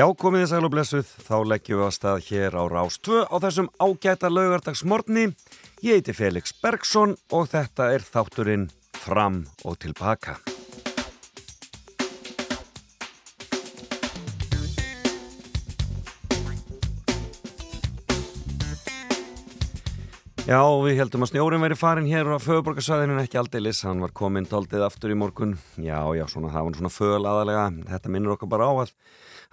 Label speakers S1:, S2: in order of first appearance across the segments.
S1: Já, komið þið sæl og blessuð, þá leggjum við að stað hér á Rástvö á þessum ágæta laugardagsmorni. Ég heiti Felix Bergsson og þetta er þátturinn Fram og Tilbaka. Já, við heldum að snjórin væri farin hér á föðuborgarsvæðinu en ekki aldeilis, hann var komin daldið aftur í morgun. Já, já, svona, það var svona föl aðalega, þetta minnur okkur bara á að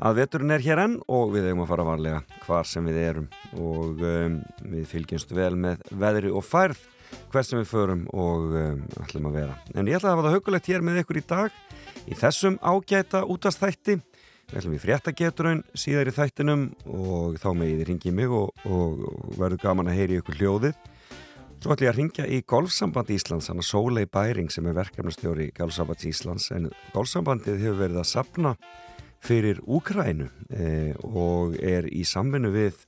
S1: að veturinn er hér enn og við eigum að fara varlega hvar sem við erum og um, við fylgjumst vel með veðri og færð hvert sem við förum og um, ætlum að vera. En ég ætla að hafa það hugulegt hér með ykkur í dag í þessum ágæta útastætti. Við ætlum við fréttageturinn síðar í þættinum og þá með ég ringi mig og, og, og verður gaman að heyri ykkur hljóðið. Svo ætlum ég að ringja í Golfsamband Íslands, hann að Sólei Bæring sem er verkefnastjóri Golfsamband Íslands en Golfsambandið hefur verið að sapna fyrir Úkrænu eh, og er í samvinnu við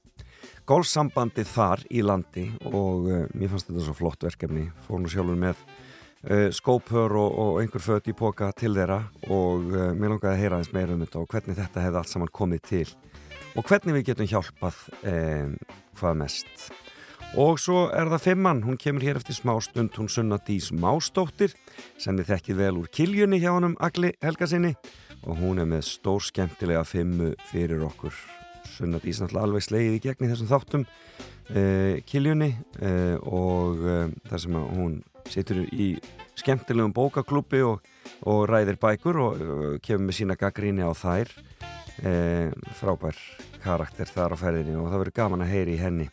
S1: golfsambandi þar í landi og eh, mér fannst þetta svo flott verkefni fór nú sjálfur með eh, skópör og, og einhver fött í póka til þeirra og eh, mér langaði að heyra eins meira um þetta og hvernig þetta hefði allt saman komið til og hvernig við getum hjálpað eh, hvað mest. Og svo er það Femman, hún kemur hér eftir smá stund hún sunna Dís Mástóttir sem þið þekkið vel úr kiljunni hjá honum Agli Helgasinni og hún er með stór skemmtilega fimmu fyrir okkur. Sunna Dís náttúrulega alveg slegið í gegni þessum þáttum eh, Kiljunni eh, og eh, þar sem hún situr í skemmtilegum bókaklúpi og, og ræðir bækur og kemur með sína gaggríni á þær. Eh, frábær karakter þar á ferðinni og það verður gaman að heyri í henni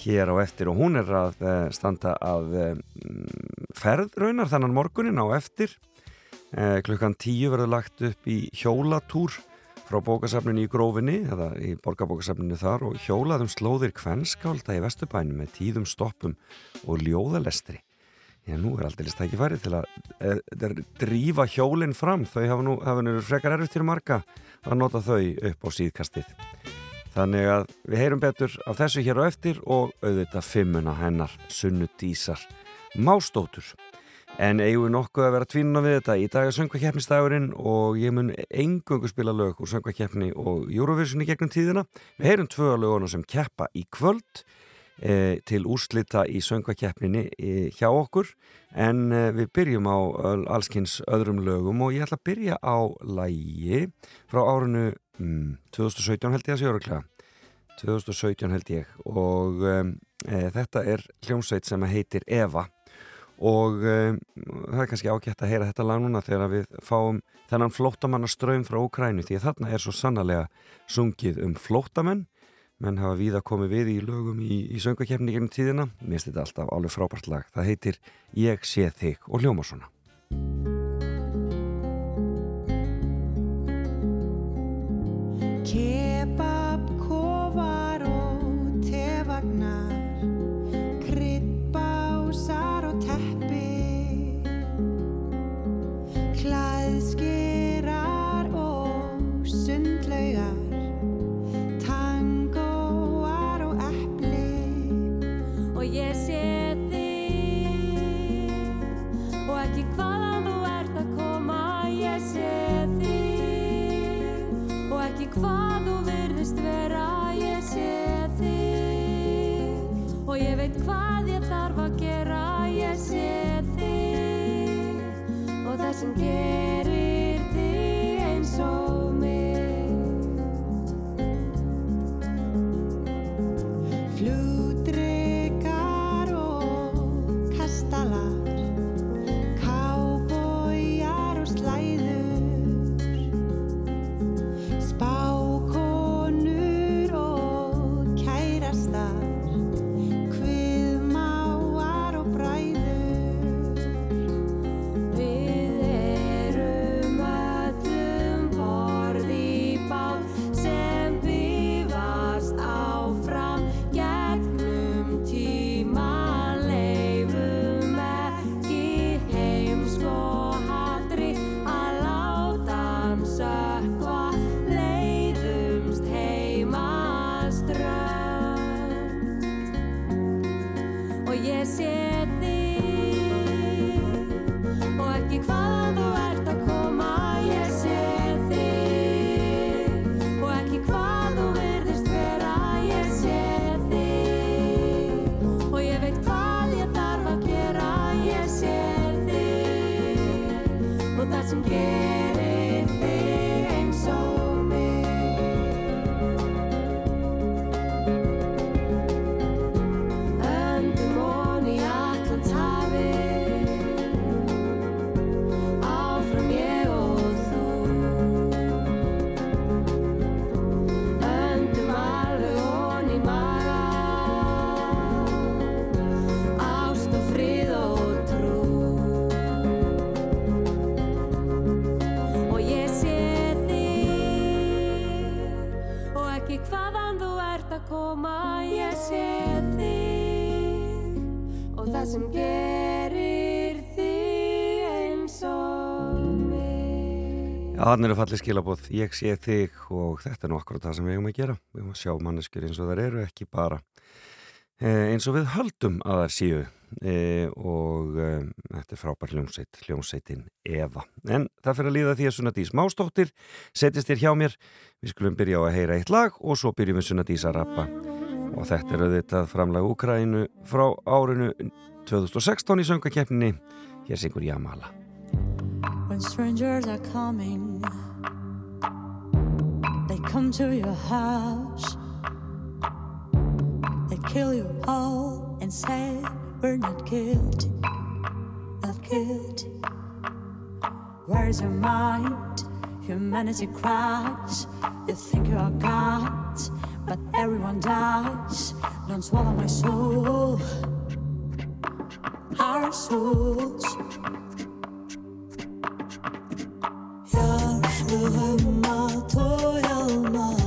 S1: hér á eftir. Og hún er að uh, standa að uh, ferð raunar þannan morgunin á eftir. Eh, klukkan tíu verður lagt upp í hjólatúr frá bókasafninu í Grófinni eða í borgarbókasafninu þar og hjólaðum slóðir kvennskálda í Vesturbænum með tíðum stoppum og ljóðalestri Já, nú er aldrei stækifæri til að e, drífa hjólinn fram þau hafa nú, hafa nú frekar erfitt fyrir marga að nota þau upp á síðkastið þannig að við heyrum betur af þessu hér á eftir og auðvitað fimmuna hennar sunnudísar mástótur En eigum við nokkuð að vera tvínuna við þetta. Í dag er söngvakeppnistagurinn og ég mun engungu spila lög úr söngvakeppni og Eurovision í gegnum tíðina. Við heyrum tvö löguna sem keppa í kvöld e, til úrslita í söngvakeppninni e, hjá okkur. En e, við byrjum á allskynns öðrum lögum og ég ætla að byrja á lægi frá árinu mm, 2017 held ég að sé öruglega. 2017 held ég og þetta er hljómsveit sem heitir Eva og um, það er kannski ágætt að heyra þetta lag núna þegar við fáum þennan flótamannaströym frá Ukrænu því þarna er svo sannarlega sungið um flótamenn menn hafa við að komi við í lögum í, í söngakefni gegnum tíðina, minnst þetta alltaf alveg frábært lag, það heitir Ég sé þig og hljóma svona
S2: sem gerir
S1: þannig eru fallið skilabóð, ég sé þig og þetta er nú akkurat það sem við eigum að gera. Við eigum að sjá manneskjur eins og þær eru, ekki bara eh, eins og við höldum að þær séu eh, og eh, þetta er frábær hljómsveit, hljómsveitin Eva. En það fyrir að líða því að Sunnadís Mástóttir setjast þér hjá mér. Við skulum byrja á að heyra eitt lag og svo byrjum við Sunnadís að rappa. Og þetta er auðvitað framlag Úkrænu frá árinu 2016 í söngakeppninni. Hér syngur Jamala.
S3: Strangers are coming, they come to your house. They kill you all and say, We're not guilty, not guilty. Where's your mind? Humanity cries. You think you are God, but everyone dies. Don't swallow my soul, our souls. Ahımma toy
S1: alma.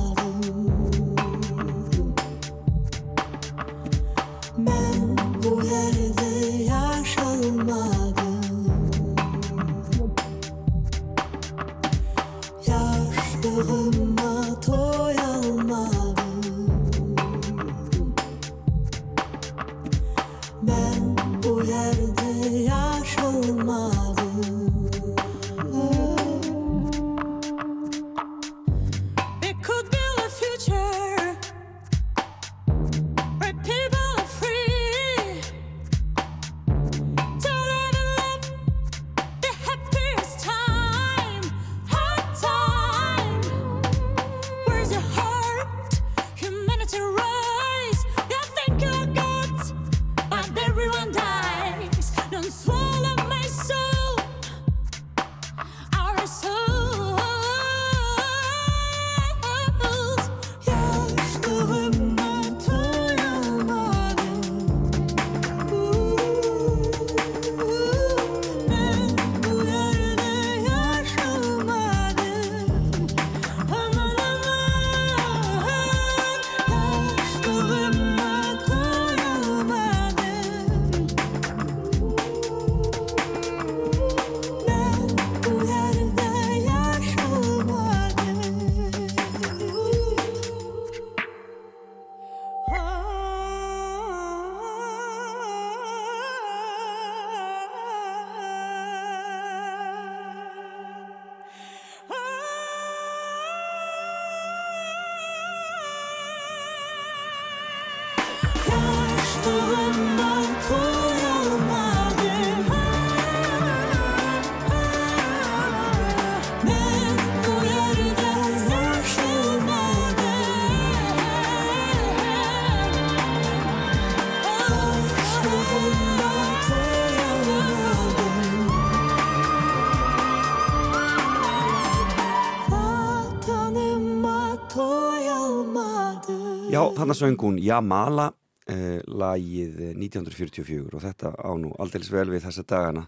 S1: Þannig söng hún Jamala eh, lagið eh, 1944 og þetta á nú aldeilis vel við þessa dagana.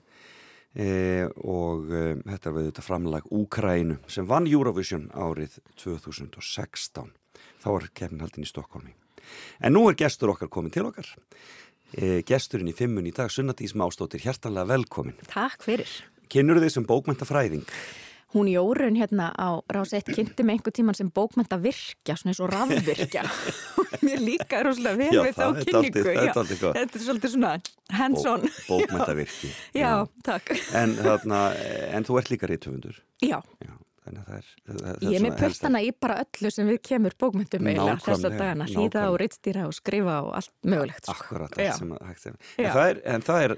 S1: Eh, og eh, þetta var þetta framlag Úkrænu sem vann Eurovision árið 2016 þá var kefnin haldin í Stokkólmi en nú er gestur okkar komin til okkar. Eh, gesturinn í fimmun í dag Sunnatís Mástóttir, hjertanlega velkomin.
S4: Takk fyrir.
S1: Kynur þið sem bókmentafræðing
S4: Hún Jórun hérna á Rás 1 kynnti mig einhver tíman sem bókmenta virkja, svona eins og rafvirkja. Mér líka rosalega vel
S1: Já,
S4: við þá
S1: er
S4: kynningu.
S1: er
S4: Já. Þetta er svolítið svona hands-on.
S1: bókmentavirki
S4: Já, takk.
S1: En, þarna, en þú ert líka reytufundur
S4: Já,
S1: Já, að er, það, það er
S4: ég er með pörtana í bara öllu sem við kemur bókmentum eiginlega þessa
S1: Nákvæmlega,
S4: dagana.
S1: Nákvæmlega.
S4: og reittstýra og skrifa og allt mögulegt. sko.
S1: Akkurat,
S4: Já.
S1: allt sem að hægt er.
S4: Já.
S1: En það er,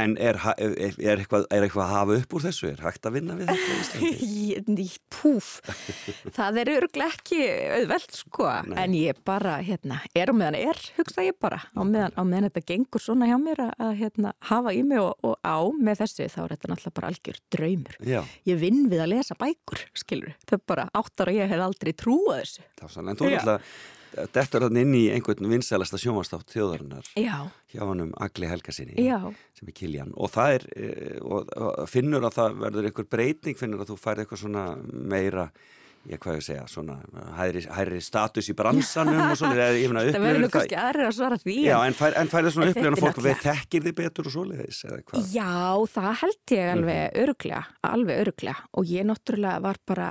S1: en er, er, er, er, eitthvað, er eitthvað að hafa upp úr þessu? Er hægt að vinna við þetta
S4: Púf, það er örglega ekki auðvelt sko,
S1: Nei.
S4: en ég bara, hérna, er og meðan er, hugsa ég bara, á meðan, á meðan þetta gengur svona hjá mér að, hérna, hafa í mig og, og á með þessu, þá er þetta náttúrulega bara algjör draumur.
S1: Já,
S4: Ég vinn við að lesa bækur, skilur, er bara áttar og ég hef aldrei trúað þessu.
S1: það var svona. En þú er alltaf, þetta er þannig inn í einhvern vinsælasta sjónvastátt þjóðarinnar
S4: Já,
S1: hjá hann um Agli Helgasinni sem er Kiljan og það er, eh, og, og finnur að það verður einhver breyting, finnur að þú færð eitthvað svona meira ég hvað ég segja, svona hæri, hæri status í bransanum og svona,
S4: Það verður nú kannski aðrir að svara því.
S1: Já,
S4: en-
S1: en fær, svona
S4: þetta er
S1: fólk við þekkir þið betur og svoleiðis, eða hvað?
S4: Já, það held ég
S1: Mhm.
S4: alveg öruglega, alveg öruglega og ég náttúrulega var bara,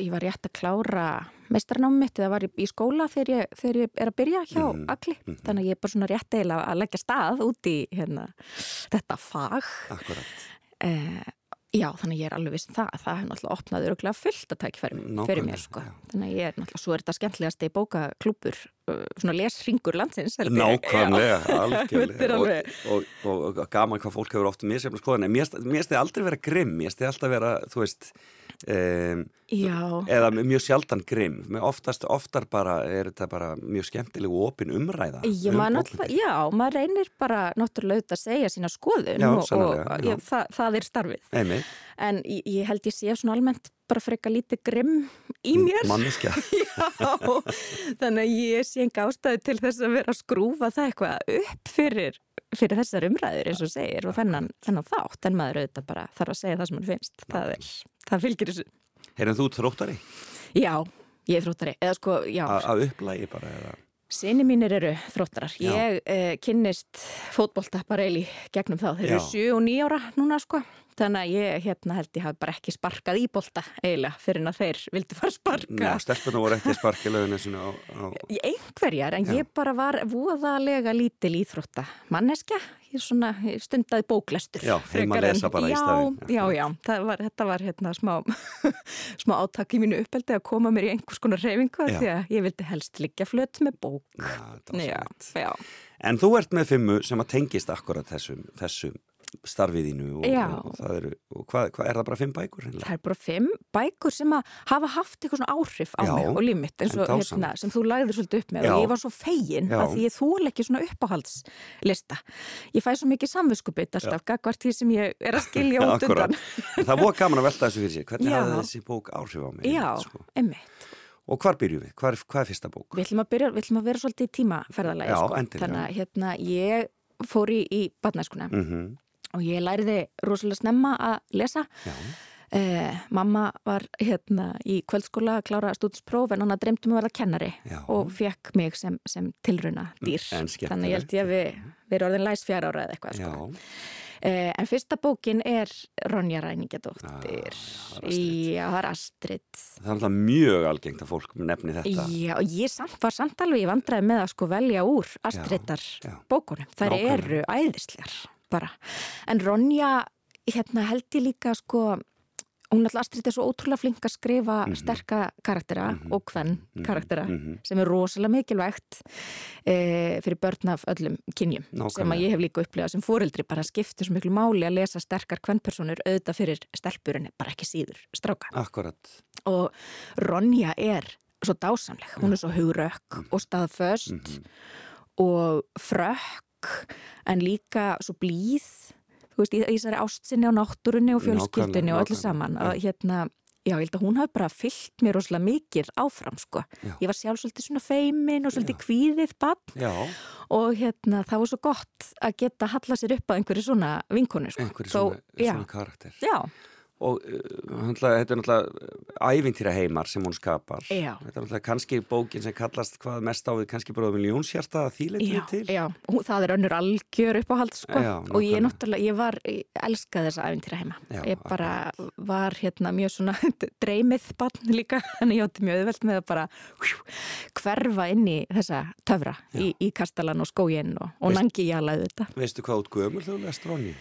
S4: ég var rétt að klára meistarnámi mitt eða var í, í skóla þegar ég, þegar ég er að byrja hjá
S1: Mhm,
S4: Agli, þannig að ég er bara svona rétt eiginlega að leggja stað út í hérna, þetta fag.
S1: Akkurat.
S4: Eh, já, þannig að ég er alveg viss um það, það hefur náttúrulega opnað öruglega fullt að tækja fyrir, mér sko. Þannig að ég er náttúrulega, svo er þetta skemmtilegasti bókaklúpur, uh, svona lesringur landsins. ég.
S1: Nákvæmlega,
S4: er
S1: algjörlega og, og, og, og gaman hvað fólk hefur oft misjafn skoðan, en mér finnst þið aldrei vera grimm mér þið alltaf vera, þú veist um, eða mjög sjaldan grimm oftast, oftar bara er þetta bara mjög skemmtileg og opin umræða
S4: Já,
S1: um
S4: maður, já, maður reynir bara náttúrulega auðvitað að segja sína skoðun
S1: Já,
S4: og, og
S1: já.
S4: það, það er starfið.
S1: Einmitt,
S4: En ég, ég held ég sé svona almennt bara freka lítið grimm í mér.
S1: manneskja
S4: Já, þannig að ég sé enga ástæðu til þess að vera að skrúfa það eitthvað upp fyrir, fyrir þessar umræður eins og segir og þennan, þennan þátt en maður auðvitað bara þarf að segja það sem hann finnst. Það, er, það fylgir þessu.
S1: Heyrðan þú þróttari
S4: Já, ég er þróttari. Eða sko, já,
S1: að upplægi bara eða
S4: Sinni mínir eru þróttarar. Ég eh, kynnist fótbolta bara eil í gegnum þá. Þeir eru
S1: Já.
S4: 7 og 9 ára núna sko. Þannig að ég hérna held ég hafi bara ekki sparkað í bolta eiginlega fyrir en að þeir vildu fara að sparka.
S1: Ná, stelpuna voru ekki sparkilöðinu svona á, á
S4: Í einhverjar, en
S1: Já.
S4: ég bara var voðalega lítil íþrótta manneskja. Ég, svona, ég stundaði bóklestur.
S1: Já,
S4: frekar en-
S1: lesa bara í
S4: já,
S1: staðinn.
S4: Já, já, það var, þetta var hérna smá, smá átak í mínu uppeldi að koma mér í einhvers konar reyfingu
S1: Já.
S4: því að ég vildi helst liggja flött með bók.
S1: Já, þetta var
S4: Já,
S1: svo
S4: já.
S1: En þú ert með fimmu sem að tengist akkurat þessum, þessum starfiðinu og,
S4: Já.
S1: og það eru, og hvað, hvað er það bara fimm bækur? hreinlega?
S4: Það er bara fimm bækur sem að hafa haft eitthvað svona áhrif á
S1: Já,
S4: mig og líf mitt eins og hérna, sem þú lagðir svolítið upp með
S1: Já.
S4: og ég var svo fegin
S1: Já.
S4: að því ég þól ekki svona uppáhaldslista. Ég fæ svo mikið samviskubit alltaf gagvart því sem ég er að skilja út undan.
S1: Það voru gaman að velta þessu fyrir sér. Hvernig hafði þessi bók áhrif á mig?
S4: Já,
S1: Sko?
S4: einmitt.
S1: Og hvar byrjum við? Hvað er, hvað er fyrsta bók?
S4: Við ætlum að, byrja, við ætlum að vera svolítið í tímaferðalagi. Sko. Þannig að hérna, ég fór í, í badnæskuna
S1: Mm
S4: og ég læriði rosalega snemma að lesa. Eh, mamma var hérna í kvöldskóla að klára stúdinspróf en hann að dreymdi mig að verða kennari
S1: Já.
S4: og fekk mig sem, sem tilruna dýr. Þannig ég held ég að við, við erum orðin læs fjara ára eða eitthvað. Sko. Eh, en fyrsta bókin er Ronja Ræningadóttir.
S1: Já, já, það er Astrid.
S4: Það er
S1: alltaf mjög algengt að fólk nefni þetta.
S4: Já, og ég samt, var samt alveg í vandræði með að sko velja úr Astridar bókunum. Þær
S1: Nákvæmlega.
S4: eru æðislegar bara. En Ronja, hérna held ég líka sko, hún alltaf Astrid er svo ótrúlega flink að skrifa sterka karaktera og hvern karaktera
S1: mhm.
S4: sem er rosalega mikilvægt e, fyrir börn af öllum kynjum
S1: Nákvæmlega.
S4: sem að ég hef líka upplegað sem fóreldri bara skiptir svo miklu máli að lesa sterkar hvernpersonur auðvitað fyrir stelpurinn bara ekki síður stráka
S1: Akkurat.
S4: og Ronja er svo dásamleg, hún er svo hugrökk og staðföst
S1: Mhm.
S4: og frökk en líka svo blíð þú veist, í þessari ástsinni á náttúrunni og fjölskyldunni og öllu saman. Að hérna, já, ég held að hún hafi bara fyllt mér rosalega mikið áfram, sko.
S1: Já.
S4: ég var sjálf svolítið svona feimin og svolítið kvíðið bann
S1: Já,
S4: og hérna, það var svo gott að geta halla sér upp að einhverju svona vinkonu, sko.
S1: Einhverju
S4: Þó-
S1: svona,
S4: já,
S1: svona karakter.
S4: já,
S1: Og náttúrulega, þetta er náttúrulega ævintýra heimar sem hún skapar.
S4: Já.
S1: Þetta er náttúrulega kannski bókin sem kallast hvað mest á við kannski bara miljónshjarta að þýleitinu til.
S4: já, hún, það er önnur algjör uppáhald sko.
S1: Já,
S4: og ég náttúrulega, ég var, ég elskaði þessa æfintýra heima. Ég bara var hérna mjög svona dreymið barn líka, en ég átti mjög auðvelt með að bara hjú, hverfa inn í þessa töfra í, í kastalan og skóginn og, og nangi jálaði þetta.
S1: Veistu hvað út gömul þú lest Ronny?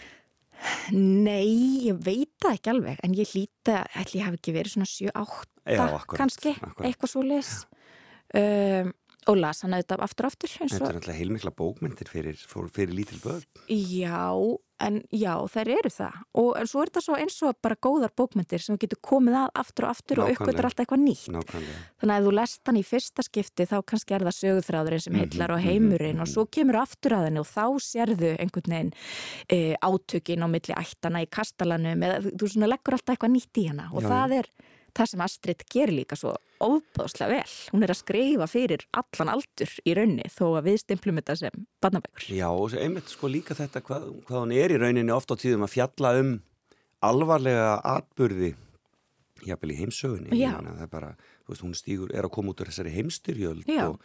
S4: Nei, ég veit það ekki alveg, en ég hlýta, ætli ég hafi ekki verið svona 7-8
S1: Já, akkurat,
S4: kannski,
S1: akkurat.
S4: eitthvað svo leis. Um, og las hann auðvitað aftur og aftur
S1: Þetta
S4: og
S1: er náttúrulega heilmikla bókmyndir fyrir, fyrir, fyrir lítil börn.
S4: Já, en já, þær eru það og svo er þetta svo eins og bara góðar bókmyndir sem getur komið að aftur og aftur og
S1: Nákvæmlega.
S4: uppgötur alltaf eitthvað nýtt
S1: Nákvæmlega.
S4: þannig að ef þú lest hann í fyrsta skipti þá kannski er það sögurþráðurinn sem
S1: Mhm,
S4: heillar og
S1: mhm,
S4: heimurinn og
S1: mhm.
S4: svo kemur aftur að henni og þá sérðu einhvern veginn e, átökin á milli ættana í kastalanum eða þú- leggur alltaf eitthvað nýtt í hana og
S1: Já,
S4: það er það sem Astrid gerir líka svo óbáðslega vel. Hún er að skrifa fyrir allan aldur í raunni þó að við stimplum þetta sem barnabækur.
S1: Já, og einmitt sko líka þetta hvað, hvað hún er í rauninni oft á tíðum að fjalla um alvarlega atburði jafnvel í heimsögunni það er bara, þú veist, hún stígur, er að koma út úr þessari heimstyrjöld og,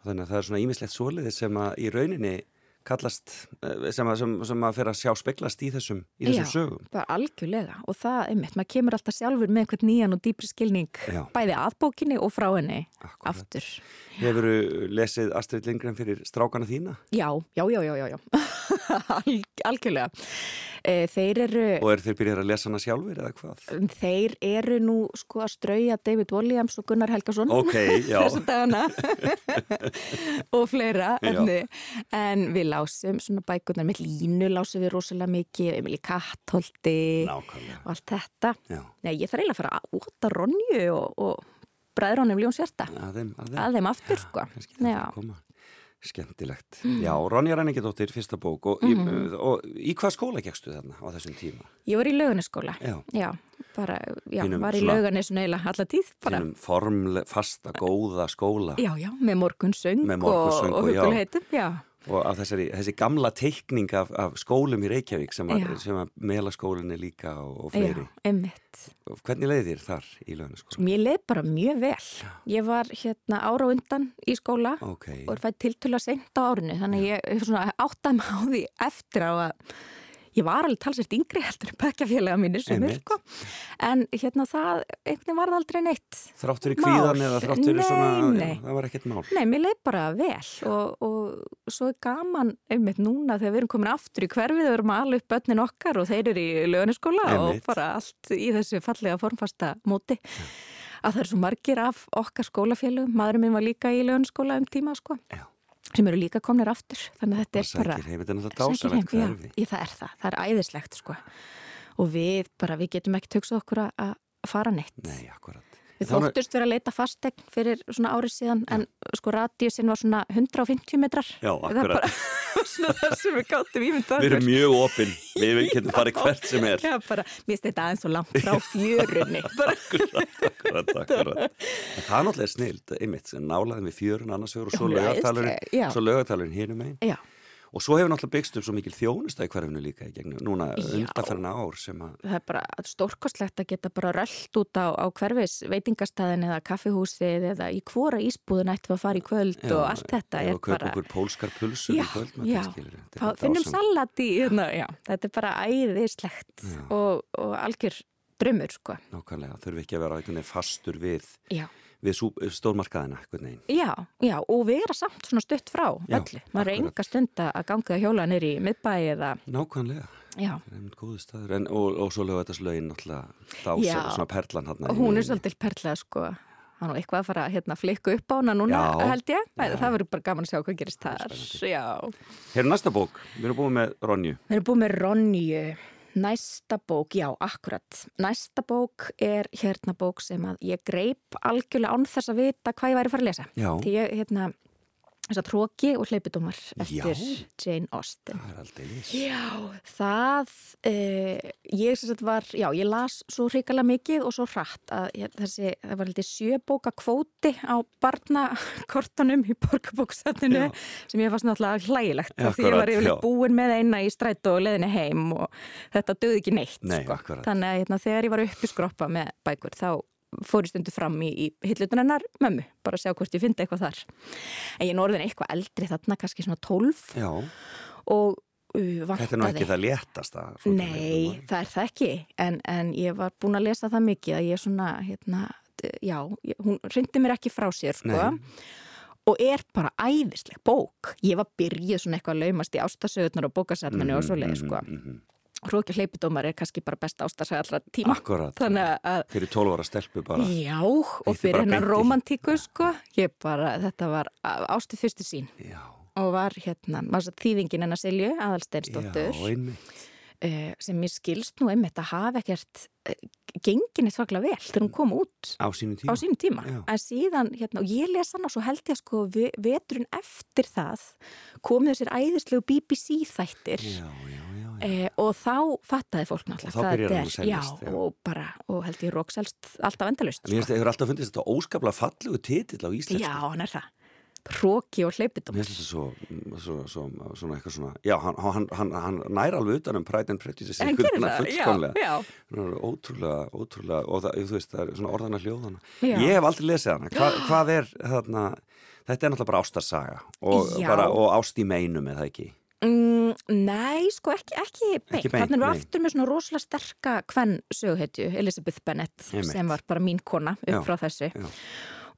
S1: og þannig að það er svona ímislegt svoleiði sem að í rauninni kallast eh, sem að, sem, sem að fyrir að sjá speglast í þessum, í þessum
S4: Já.
S1: sögum
S4: bara algjörlega og það, einmitt, maður kemur alltaf sjálfur með einhvern nýjan og dýpri skilning
S1: Já.
S4: bæði að bókinni og frá henni
S1: Akkúrat.
S4: aftur.
S1: Hefur lesið Astrid Lindgren fyrir strákana þína
S4: Já, já, já, já, já, já. Al, algjörlega. E, þeir eru
S1: og er þeir byrjar að lesa hana sjálfur eða hvað?
S4: Þeir eru nú sko að strauja David Williams og Gunnar Helgason
S1: Ok, já,
S4: þessu dagana og fleira
S1: Já.
S4: efni. en við lásum svona bækurnar með línu lásum við rosalega mikið Emilí Kattholti
S1: nákvæmlega
S4: og allt þetta
S1: Já,
S4: Nei, ég þarf eiginlega að fara að óta Ronju og, og bræðrónum Ljón Sjarta
S1: að þeim, að þeim.
S4: að þeim aftur sko
S1: kannski þetta
S4: Já.
S1: að koma skemmtilegt. Já, Ronja Ræningidóttir fyrsta bók og,
S4: Mhm.
S1: í, og í hvað skóla gekstu þarna á þessum tíma?
S4: Ég var í lauganiskóla
S1: Já,
S4: Já, bara, já,
S1: Þínum
S4: var í lauganisinu eiginlega alla tíð bara,
S1: þínum formle, fasta, góða skóla.
S4: Já, já, með morgunsöng
S1: Með morgunsöng
S4: og,
S1: og
S4: og hugulheitum Já,
S1: og af þessari, þessi gamla teikning af, af skólum í Reykjavík sem að,
S4: Já.
S1: að melaskólinni líka og, og
S4: já,
S1: fleiri.
S4: einmitt
S1: Og Hvernig leiði þér þar í lögnaskóla?
S4: Mér leið bara mjög vel. Ég var hérna ára undan í skóla
S1: Ok,
S4: og er fætt tiltölu seint á árinu þannig að ég áttaði mig á því eftir á að ég var alveg talsvært yngri heldur bekkjafélaga mínir sem er sko. En hérna það, einhvern veginn var það aldrei neitt.
S1: þrátt fyrir
S4: Mál.
S1: kvíðan eða þrátt fyrir
S4: Nei,
S1: svona,
S4: nei.
S1: Það var ekkert mál.
S4: Nei, mér leið bara vel og, og svo er gaman einmitt núna þegar við erum komin aftur í hverfið og erum að ala upp börnin okkar og þeir eru í lögniskóla og bara allt í þessu fallega formfasta móti að það eru svo margir af okkar skólafélugum maðurinn minn var líka í lögniskóla um tíma sko,
S1: Já.
S4: Sem eru líka komnir aftur þannig að þetta er bara
S1: sækir heim, þetta er náttúrulega dásalegt
S4: já, það er það, það er æðislegt sko. Og við bara, við getum ekki töksað okkur að fara neitt.
S1: Nei, akkurat.
S4: Við þóttust vera að leita fastegn fyrir svona árið síðan en sko radíusin var svona 150 metrar.
S1: Já,
S4: Það er
S1: akkurat.
S4: svona það sem við gáttum ímyndað
S1: Við erum mjög opinn, við getum farið hvert sem er.
S4: Já, bara, mér þetta aðeins svo langt frá fjörunni.
S1: Akkurat, akkurat, akkurat. En það er náttúrulega snild, einmitt, nálaðin við fjörun annars vegar og svo
S4: já.
S1: svo lögatalurinn hinum einn.
S4: já,
S1: Og svo hefur náttúrulega byggst upp svo mikil þjónusta í hverfinu líka í gegnum, núna
S4: Já.
S1: undarferna ár sem að,
S4: það er bara stórkostlegt að geta bara röllt út á, á hverfis veitingastæðin eða kaffihúsið eða í hvora ísbúðin ættum að fara í kvöld og allt þetta er
S1: að kaupa
S4: bara...
S1: okkur pólskar pulsur
S4: Já,
S1: í kvöld,
S4: já.
S1: þetta.
S4: Fá- Finnum salat í, hérna, já, þetta er bara æðislegt
S1: Já.
S4: og, og algjör drömmur, sko.
S1: Nákvæmlega, þurfi ekki að vera fastur við,
S4: Já.
S1: Við sú, stórmarkaðina.
S4: Já, já, og vera samt svona stutt frá
S1: Já,
S4: öllu. Maður er enga stund að ganga hjóla nýri í miðbæi eða,
S1: Nákvæmlega,
S4: já,
S1: það er einmitt góðu staður. En, og, og svo lögðu þetta slögin dásar
S4: Já.
S1: og svona perlan hann.
S4: og hún er svolítið perlað, sko. Er nú eitthvað að fara að hérna, flikku upp á hana núna,
S1: Já.
S4: held ég.
S1: Já.
S4: Það verður bara gaman að sjá hvað gerist þar.
S1: Hér er næsta bók, við erum búin með Ronju.
S4: Við erum búið með Ronju. Næsta bók, já, akkurat. Næsta bók er hérna bók sem að ég greip algjörlega án þess að vita hvað ég væri að fara að lesa.
S1: Já.
S4: Því ég, hérna, þess að tróki og hleypidómar eftir
S1: Já.
S4: Jane Austen.
S1: Það er aldrei lís.
S4: Já, það, uh, ég var, já, ég las svo hrikalega mikið og svo hratt að ég, þessi, það var heldur sjöbóka kvóti á barnakortunum í borgarbóksatinu
S1: Já.
S4: sem ég fannst náttúrulega hlægilegt
S1: Já,
S4: því ég var
S1: akkurat,
S4: yfirleitt
S1: já.
S4: búin með eina í strætó og leðinni heim og þetta döði ekki neitt,
S1: Nei,
S4: sko. Þannig að hérna, þegar ég var uppi skroppa með bækur þá fór ég stundu fram í, í hillutunarnar mömmu, bara að sjá hvort ég fyndi eitthvað þar. En ég er orðin eitthvað eldri þarna, kannski svona 12
S1: Já,
S4: og uh, vantaði.
S1: þetta er nú ekki það léttasta.
S4: Nei, það er það ekki, en, en ég var búin að lesa það mikið að ég svona, hérna, já, hún reyndi mér ekki frá sér, sko.
S1: Nei.
S4: Og er bara æðisleg bók. Ég var byrjuð svona eitthvað að laumast í ástasögurnar og bókasafninu og svo leið, sko.
S1: Mm -hmm.
S4: Hróki hleypidómar er kannski bara besta ástasög allra tíma.
S1: Akkurat.
S4: Að
S1: Fyrir 12 ára stelpu bara.
S4: Já, og fyrir hennar romantíku, sko. Ég bara, þetta var ástu fyrstu sín
S1: Já,
S4: og var hérna, þess að þýðingin hennar Silju,
S1: já,
S4: aðalsteinsdóttur.
S1: einmitt.
S4: uh, sem mér skilst nú einmitt að hafa ekkert uh, gengin eitt svaklega vel þegar hún kom út
S1: Á sínu tíma.
S4: á sínum tíma
S1: Já.
S4: en síðan, hérna, og ég les hann og svo held ég að sko ve- veturinn eftir það komið þessir æðislegu BBC þættir
S1: Já, já, já. já.
S4: Eh, og þá fattaði fólk náttúrulega hvað þetta er.
S1: seljast,
S4: já,
S1: já.
S4: og bara, og held ég rókselst alltaf endalust
S1: Mér finnst það hefur alltaf fundist þetta óskaplega fallegu titill á íslensku.
S4: já, hann er það hróki og hleypidum
S1: Mér finnst þetta svo, svo, svo, svona eitthvað svona, já, hann, hann, hann, hann nær alveg utan um Pride and Prejudice
S4: En gerir það, já, já.
S1: Er ótrúlega, ótrúlega, og það, þú veist, það er svona orðana hljóðana.
S4: Já.
S1: Ég hef aldrei lesið hana. Hva, hvað er þarna, þetta er náttúrulega bara ástarsaga og, bara, og ást í meinum eða ekki.
S4: Mm, nei, sko ekki, ekki beint.
S1: Ekki beint,
S4: Þannig erum við aftur með svona rosalega sterka hvern söguhetju, Elizabeth Bennett,
S1: Einmitt.
S4: sem var bara mín kona upp
S1: Já,
S4: frá þessu.
S1: já.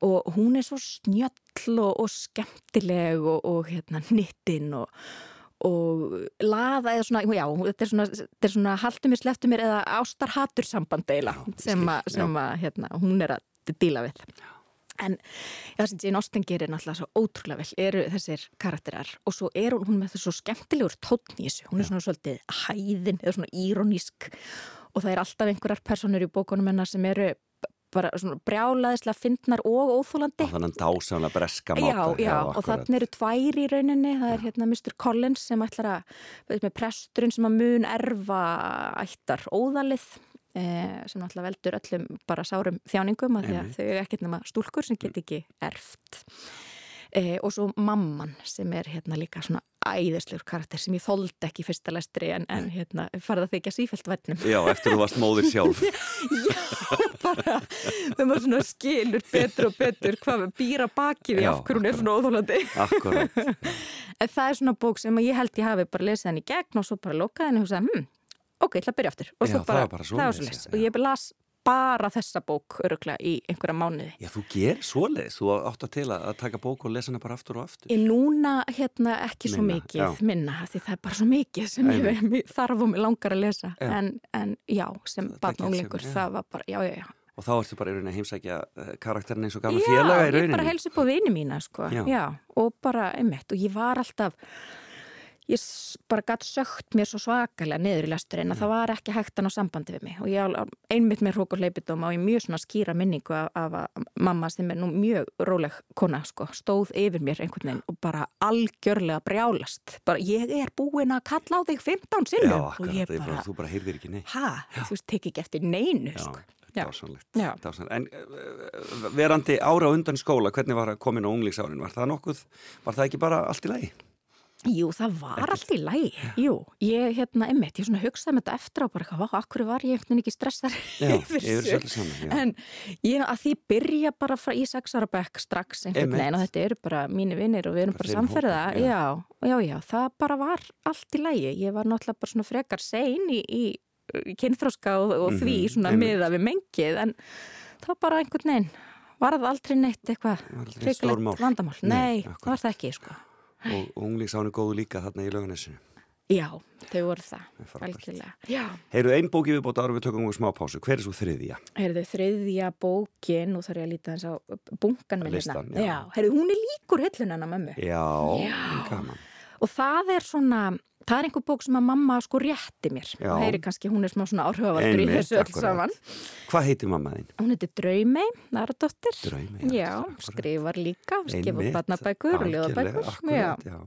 S4: Og hún er svo snjöll og, og skemmtileg og, og hérna nittin og, og laða eða svona, já, þetta er svona, þetta er svona haldum mér, sleftum mér eða ástarhatur samband eila
S1: Já,
S4: sem, að, sem að hérna, hún er að díla við. En það sem Jane Austen gerir náttúrulega svo ótrúlega vel eru þessir karakterar og svo er hún, hún með þessu skemmtilegur tónn í þessu. Hún er svona svolítið hæðin eða svona írónísk og það er alltaf einhverjar personur í bókunum hennar sem eru bara svona brjálaðislega fyndnar og óþólandi.
S1: Og þannig dásamlega breska
S4: Já,
S1: máta.
S4: já, og
S1: akkurat.
S4: þannig eru tvær í rauninni, það er hérna Mr. Collins sem ætlar að, veit með presturinn sem að mun erfa ættar óðalið sem náttúrulega veldur öllum bara sárum þjáningum að að þau eru ekkert nema stúlkur sem get ekki erft. Eh, og svo mamman sem er hérna líka svona æðislegur karakter sem ég þoldi ekki fyrsta lestri en, en hérna farið að þykja sífælt vætnum
S1: Já, eftir þú varst móðir sjálf.
S4: Já, bara þegar maður svona skilur betur og betur hvað býra bakið í af hverju hún er svona óþólandi
S1: Akkurat.
S4: En það er svona bók sem ég held ég hafi bara lesið hann í gegn og svo bara lokaði henni og hugsaði, hm, ok, ég ætla að byrja aftur. Og
S1: Já,
S4: svo
S1: það bara
S4: það var
S1: svoleiðis, já.
S4: Og ég las bara þessa bók öruglega í einhverja mánuði.
S1: Já, þú gerir svoleiðis. Þú átt að til að taka bók og lesa hana bara aftur og aftur.
S4: Ég núna hérna ekki svo
S1: Minna,
S4: mikið
S1: já.
S4: minna, því það er bara svo mikið sem ég,
S1: Einmitt.
S4: mér þarf og mér langar að lesa.
S1: Já.
S4: En, en já, sem
S1: Það- það já.
S4: var bara, já, já, já.
S1: Og þá ertu bara í rauninni að heimsækja eh, karakterin eins og gamla
S4: Já,
S1: félaga í
S4: ég
S1: rauninni.
S4: bara helsi upp á vini mína sko.
S1: Já.
S4: Já. og bara einmitt og ég var alltaf ég bara gatt sögt mér svo svakalega niður í lesturinn að það var ekki hægt að ná sambandi við mig og ég einmitt með hrók og hleypidóm og ég mjög svona skýra minningu af, af að mamma sem er nú mjög róleg kona sko, stóð yfir mér einhvern veginn og bara algjörlega brjálast bara ég er búin að kalla á þig 15
S1: Já,
S4: sinnum og
S1: akkurat.
S4: ég
S1: Ég bara,
S4: bara,
S1: þú bara heyrðir ekki neitt.
S4: ha, þú veist, tek ekki eftir neinu
S1: Já,
S4: sko.
S1: þetta
S4: Já. Já.
S1: Dásamlegt. En uh, verandi ára á undan skóla, hvernig var komin á unglingsárin? Var það nokkuð, var það ekki bara allt í lagi?
S4: Jú, það var allt í lagi. Jú, ég hérna, einmitt, ég svona hugsaði með þetta eftir á bara, hvað, akkur var ég einhvern veginn ekki stressar
S1: Já,
S4: yfir þessu? En ég, að því byrja bara frá í sex ára bekk strax einhvern veginn og þetta eru bara mínir vinnir og við erum
S1: Bara
S4: bara samferða.
S1: já.
S4: Já, já, já, það bara var allt í lagi. Ég var náttúrulega bara svona frekar sein í, í, í kynþróska og, og því
S1: Mhm,
S4: svona miða við mengið en það bara einhvern veginn var það aldrei neitt eitthvað
S1: Var stórmál.
S4: vandamál.
S1: Nei,
S4: Nei, það var það ekki, sko.
S1: Og, unglingsárin góðu líka þarna í lauganessinu.
S4: Já, þau voru það, algjörlega. Já.
S1: Heyrðu, ein bóki við bóta ára við tökum um smá pásu. Hver er svo þriðja?
S4: Heyrðu, þriðja bókin, og þarf ég að líta eins á bunkan minn
S1: Listan,
S4: hérna.
S1: já.
S4: heyrðu, hún er líkur hillunana mömmu.
S1: Já,
S4: Já.
S1: gaman.
S4: Og það er svona, það er einhver bók sem að mamma sko rétti mér.
S1: Já.
S4: Og heyri kannski, hún er smá svona áhugavaldur í þessu öll
S1: akkurat.
S4: saman.
S1: Hvað heitir mamma þín?
S4: Hún heitir Draumei, Naradóttir.
S1: Draumey,
S4: Já,
S1: akkurat.
S4: skrifar líka, skifur barnabækur og ljóðabækur.
S1: Akkurat, já.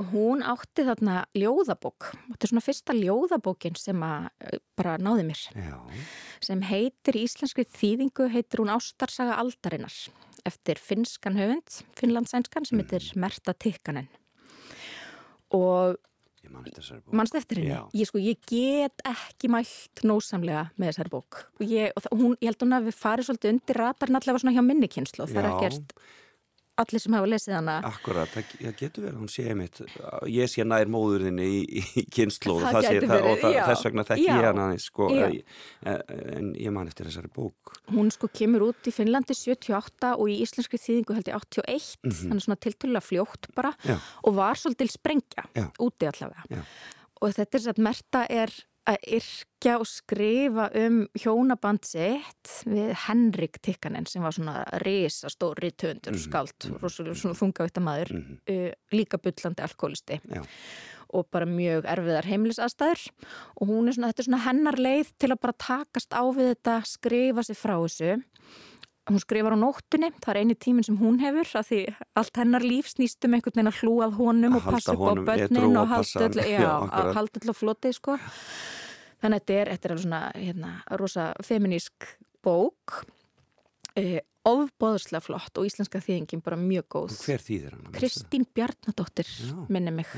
S4: Og hún átti þarna ljóðabók. Þetta er svona fyrsta ljóðabókin sem að eh, bara náði mér.
S1: Já,
S4: sem heitir í íslenskri þýðingu heitir hún Ástarsaga aldarinnar eftir finskan höfund, finnlandsænskan sem heitir Merta Tikkanen og mannst eftir henni? Ég, sko, ég get ekki mælt nósamlega með þessari bók. Og ég, og það- hún, ég held hún að við farið svolítið undir ratarinn allavega svona hjá minni kynslu það er
S1: Já.
S4: ekkert allir sem hafa lesið hana
S1: Akkurat, það, getur verið, hún sé einmitt, ég sé nær móðurðinni í, í kynnslóð og, og þess vegna þekki
S4: Já.
S1: ég hana sko,
S4: Já.
S1: en, en ég man eftir þessari bók.
S4: hún sko kemur út í Finnlandi 78 og í íslenskri þýðingu held ég 81 þannig svona tiltölulega fljótt bara.
S1: Já.
S4: og var svolítil sprengja
S1: Já.
S4: úti allavega
S1: Já.
S4: og þetta er satt Merta er að yrkja og skrifa um hjónaband sitt við Henrik Tikkanen sem var svona risastóri töndur
S1: Mhm,
S4: skald, rosalega svona þungavita maður uh, líka bullandi alkoholisti
S1: Já.
S4: og bara mjög erfiðar heimilisaðstæður. Og hún er svona, þetta er svona hennar leið til að bara takast á við þetta, skrifa sig frá þessu hún skrifar á nóttunni, það er eini tíminn sem hún hefur að því allt hennar líf snýst um einhvern veginn að hlúað honum
S1: Að
S4: og passa upp á börnin
S1: og
S4: að halda öll á floti sko. þannig að þetta er, þetta er alveg svona hérna, rosa feminísk bók e, ofbóðslega flott og íslenska þýðingin bara mjög góð.
S1: Hver þýðir hann?
S4: Kristín Bjarnadóttir, minni mig.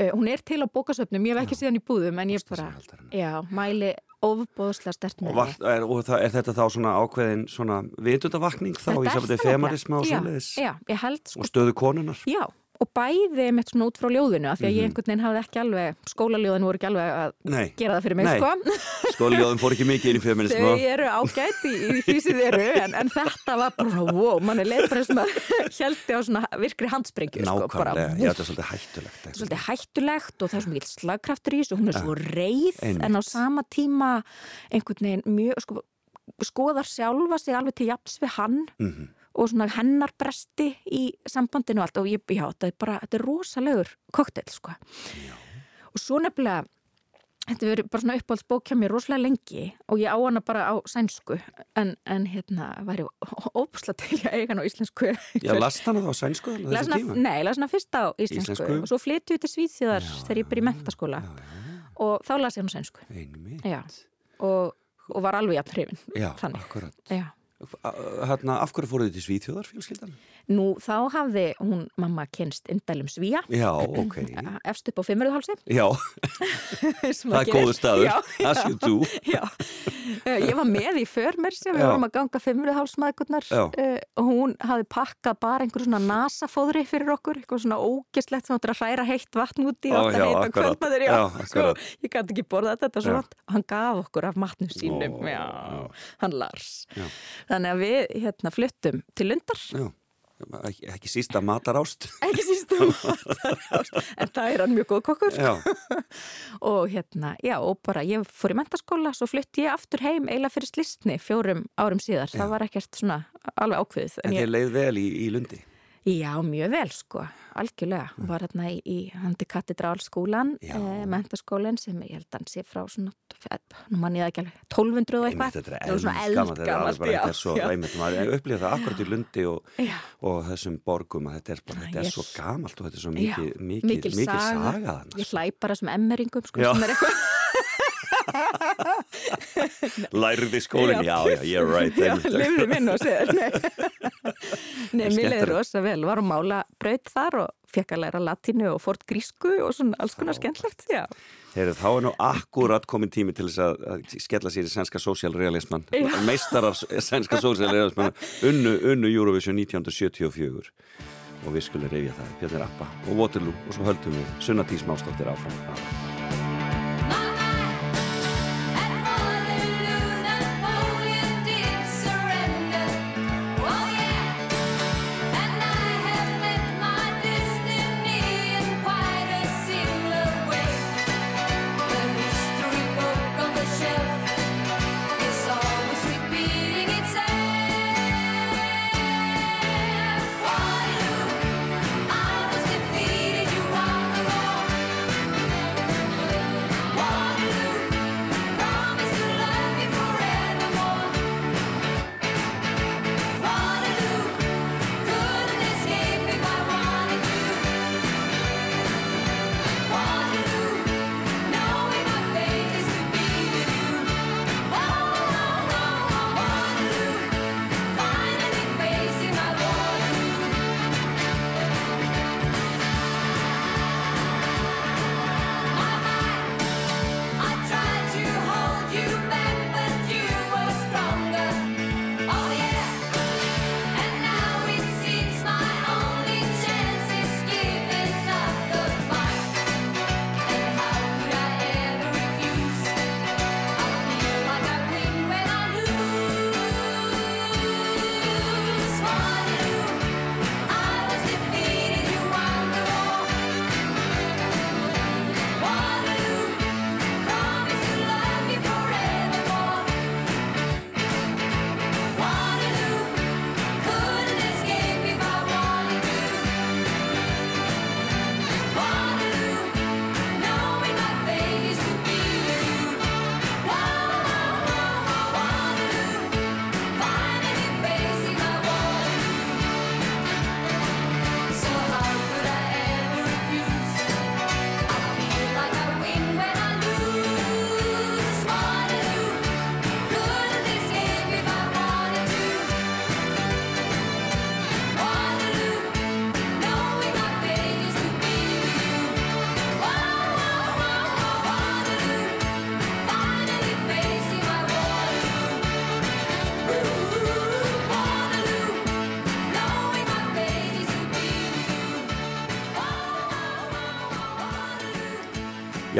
S4: Uh, hún er til á bókasöfnum, ég hef ekki síðan í búðum en ég bara, já, mæli ofbóðslega stert
S1: Og,
S4: með
S1: var, er, og er þetta þá svona ákveðin svona vitundavakning þá í sambandi femarisma og svoleiðis
S4: Já, ég held sko,
S1: og stöðu konunar?
S4: já, og bæði mitt svona út frá ljóðinu af því að ég
S1: Mhm.
S4: einhvern veginn hafði ekki alveg, skólaljóðin voru ekki alveg að
S1: Nei,
S4: gera það fyrir mig, sko.
S1: skólaljóðum fór ekki mikið inn í feminismu.
S4: Þau eru ágætt í, í því sem þau eru en, en þetta var bara svona, wow, mann er sem að heldi á svona virkri handsprengju sko,
S1: Nákvæmlega, já, þetta er svolítið hættulegt.
S4: þetta er svolítið hættulegt og það er svo mikil slagkraftur í þessu, hún er svo reið
S1: einmitt.
S4: en á sama tíma einhvern veginn mjög sko, skoðar sjálfa sig alveg til jafns við hann
S1: Mhm.
S4: Og svona hennar bresti í sambandinu og allt. Og ég, já, þetta er bara, þetta er rosalegur koktel, sko. Og svo nefnilega þetta verður bara svona uppáhaldsbók hjá mér rosalega lengi og ég á hana bara á sænsku en, en hérna væri ópsla til að eiga hana á íslensku.
S1: Já, last hana þá á sænsku þannig
S4: Las
S1: þessi
S4: hana, nei, las hana fyrst á íslensku,
S1: Íslensku?
S4: og svo flyttu við til Svíþjóðar
S1: Já,
S4: þegar ég byrja í
S1: já,
S4: mentaskóla
S1: Já, já,
S4: og þá las ég hann á sænsku.
S1: Einmitt.
S4: já, og, og var alveg jafn hrifin.
S1: Já, akkurat.
S4: já.
S1: Hérna, af hverju fóruð þið til Svíþjóðar fjölskyldan?
S4: Nú, þá hafði hún mamma kynst indælum svíja
S1: Já, ok.
S4: efst upp á fimmurðuhálsi
S1: Já, það er góðu staður.
S4: Já,
S1: As you do.
S4: já. Eh, Ég var með í för mér sem við vorum að ganga fimmurðuhálsmaðgurnar og hún hafði pakkað bara einhver svona nasafóðri fyrir okkur, eitthvað svona ógeslegt sem áttur að hræra heitt vatn úti og að heita kvöldmaður, já,
S1: Já,
S4: sko, ég gæti ekki borðað þetta svo
S1: Já.
S4: vant og hann gaf okkur af matnum sínum, já, hann Lars.
S1: Já.
S4: Þannig að við hérna fluttum til Lundar.
S1: Já, ekki, sísta matarást.
S4: ekki sístum en það er hann mjög góð kokkur.
S1: Já,
S4: og hérna, já, og bara ég fór í mentaskóla, svo flutti ég aftur heim eiginlega fyrir slistni fjórum árum síðar. Það var ekkert svona alveg ákveðið
S1: en
S4: ég,
S1: þið leið vel í, í Lundi.
S4: Já, mjög vel sko. Algjörlega, var hérna í, í handi katedrálskólan,
S1: Já.
S4: eh, mentaskólan sem ég held að hann sé frá svona nú mann ég það ekki alveg, 1200 og eitthvað.
S1: þetta er eldgamalt, þetta er alveg bara, er svo, einmitt, maður upplýða það akkurat í Lundi og, og þessum borgum að þetta er bara, þetta er
S4: Ég-
S1: svo gamalt og þetta er svo mikið, mikið,
S4: mikil
S1: mikið
S4: saga.
S1: saga
S4: ég hlæ bara sem emmeringum sko,
S1: Já.
S4: sem er eitthvað
S1: Lærði skólinn, já, já, you're right.
S4: Já, lifði minn og sér Nei, Nei mér leiði rosa vel. Var að mála braut þar og fekk að læra latínu og fórt grísku og svona alls konar skemmtlegt Já,
S1: Heyrðu, þá er nú akkurat komin tími til þess að, að skella sér í sænska sósjálrealisman
S4: Já.
S1: meistarar sænska sósjálrealisman unnu, unnu Eurovision 1974 og við skulum reyfja það Bjarnir Appa og Waterloo og svo höldum við Sunna Dís Mástóttir áfram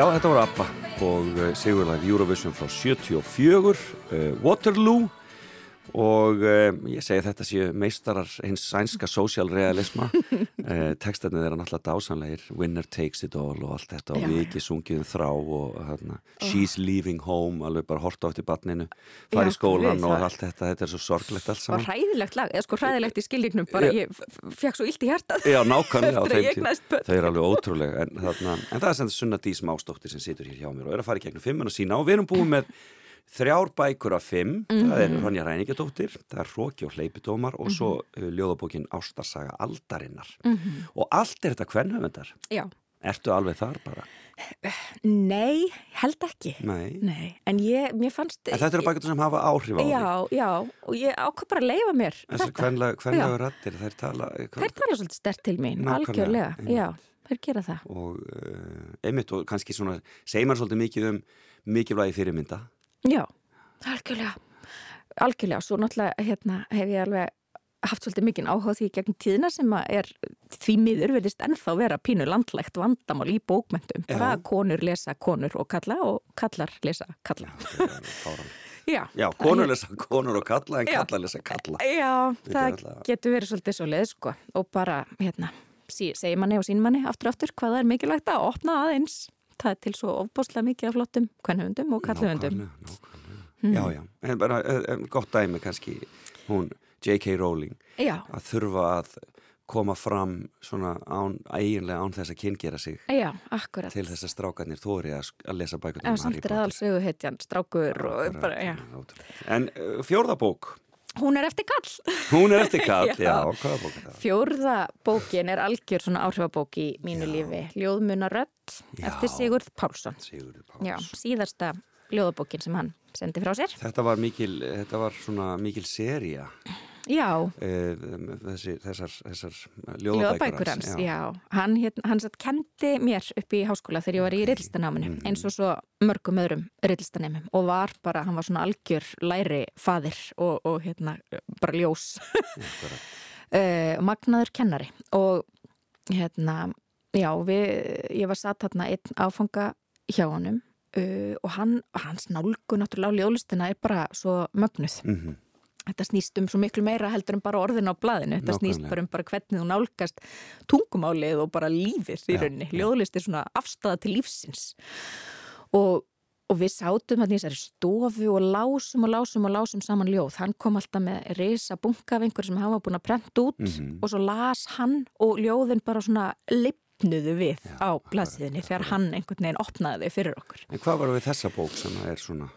S1: Já, þetta voru ABBA og uh, Sigurlæg Eurovision frá 74, uh, Waterloo. Og uh, ég segi þetta séu meistarar hins sænska sósjálrealisma uh, textarnir er náttúrulega dásanlegir Winner takes it all og allt þetta og
S4: Já,
S1: við
S4: já.
S1: ekki sungið um þrá og hérna, she's leaving home alveg bara horta á eftir barninu í skólan og allt þetta þetta er svo sorglegt allt
S4: og
S1: saman
S4: hræðilegt lag, eða sko hræðilegt í skiljíknum bara
S1: Já.
S4: ég fekk svo illt í hjartað
S1: Já, nákvæmlega
S4: ég.
S1: Þau eru alveg ótrúlega en, þarna, en það er sem Sunna Dís Mástóttir sem situr hér hjá mér og er að fara í gegnum fimmuna sína og við erum búin með þrjár bækur af fimm það er
S4: Mhm.
S1: Ronja Ræningadóttir, það er Hróki og Hleypidómar og svo uh, ljóðabókin Ástarsaga Aldarinnar.
S4: Mhm.
S1: og allt er þetta kvennhöfundar
S4: Já,
S1: Ertu alveg þar bara?
S4: nei, held ekki.
S1: Nei,
S4: Nei, en ég, mér fannst
S1: En þetta eru bækur sem hafa áhrif á þig?
S4: Já, já, og ég ákvað bara að leifa mér
S1: Þessar
S4: þetta.
S1: kvenlega, kvenlega rættir, þær tala
S4: Þær tala svolítið stert til mín, algjörlega.
S1: einmitt.
S4: Já, þær gera það.
S1: Og uh, einmitt og kannski svona segir maður svolítið mikið um mikilvægi fyrirmynda
S4: Já, algjörlega Algjörlega, svo náttúrulega hérna, hef ég alveg haft svolítið mikinn áhuga því í gegnum tíðina sem að er því miður verðist ennþá vera pínu landlægt vandamál í bókmentum bara
S1: Já.
S4: konur lesa konur og kalla og kallar lesa kalla
S1: Já.
S4: Já,
S1: konur lesa konur og kalla en
S4: Já.
S1: kalla lesa kalla.
S4: Já,
S1: Þetta er
S4: það
S1: alltaf-
S4: getur verið svolítið svo leið sko og bara, hérna, sí, segir manni og sín manni aftur og aftur hvað það er mikilvægt að opna aðeins. Það er til svo ofbáslega mikið af flottum kvennhundum og kallhundum.
S1: Nákvæmlega. Já, já, en bara eh, eh, gott dæmi kannski hún J.K. Rowling
S4: Já,
S1: að þurfa að koma fram svona án, eiginlega án þess að kynngera sig
S4: já,
S1: til þess að strákarnir þóri að, að lesa bækurnar
S4: Já,
S1: um
S4: samt er aðal
S1: Potter.
S4: söguhetjan, strákur og
S1: Akkurat,
S4: bara, já.
S1: En uh, fjórða bók,
S4: Hún er eftir kall.
S1: hún er eftir kall,
S4: Já.
S1: já, hvaða bók er það?
S4: Fjórða bókin er algjör svona áhrifabók í mínu
S1: Já.
S4: lífi. Ljóðmunarödd
S1: Já.
S4: eftir Sigurð Pálsson.
S1: Sigurður
S4: Já,
S1: Páls.
S4: síðasta ljóðabókin sem hann sendi frá sér.
S1: Þetta var mikil, þetta var svona mikil seria
S4: Já,
S1: eh, þessi, þessar, þessar
S4: Ljóðabækur hans, já. Hann, hérna, hann satt kendi mér upp í háskóla þegar ég var í
S1: Ok.
S4: rillstanáminu,
S1: Mhm.
S4: eins og svo mörgum öðrum rillstanemum og var bara, hann var svona algjör læri faðir og, og hérna, bara ljós uh, magnaður kennari og hérna, já, við, ég var satt hérna einn áfanga hjá honum uh, og hann, hans nálgu náttúrulega á ljóðlistina er bara svo mögnuð
S1: Mm
S4: þetta snýst um svo miklu meira heldur en bara orðin á blaðinu, þetta snýst
S1: Nákvæmlega.
S4: bara um bara hvernig þú nálgast tungumálið og bara lífið í
S1: Já,
S4: rauninni,
S1: já.
S4: ljóðlist er svona afstæða til lífsins og, og við sátum hann í þessari stofu og lásum og lásum og lásum saman ljóð, hann kom alltaf með risa bunga af einhverju sem hann var búin að prenta út
S1: Mhm.
S4: og svo las hann og ljóðin bara svona lipnuðu við
S1: Já,
S4: á
S1: akkurat,
S4: blaðsíðinni þegar hann einhvern veginn opnaði þau fyrir okkur
S1: En hvað var við þessa bók sem er svona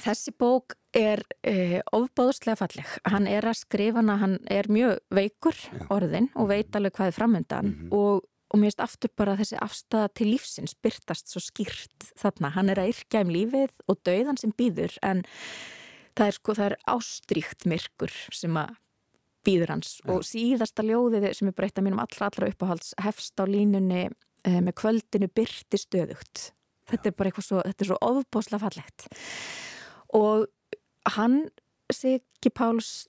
S4: Þessi bók er uh, ofbóðslega falleg. Hann er að skrifa hana, hann er mjög veikur
S1: Já.
S4: orðin og veit alveg hvað er framöndan
S1: Mhm.
S4: og, og mér finnst aftur bara þessi afstæða til lífsins byrtast svo skýrt þarna. Hann er að yrkja um lífið og dauðan sem býður en það er sko, það er ástríkt myrkur sem að býður hans
S1: Já.
S4: og síðasta ljóðið sem er bara eitt af mínum allra allra uppáhalds hefst á línunni uh, með kvöldinu byrti stöðugt. Þetta er bara eitthvað svo, þetta er svo ofbóðslega fallegt og hann Siggi Páls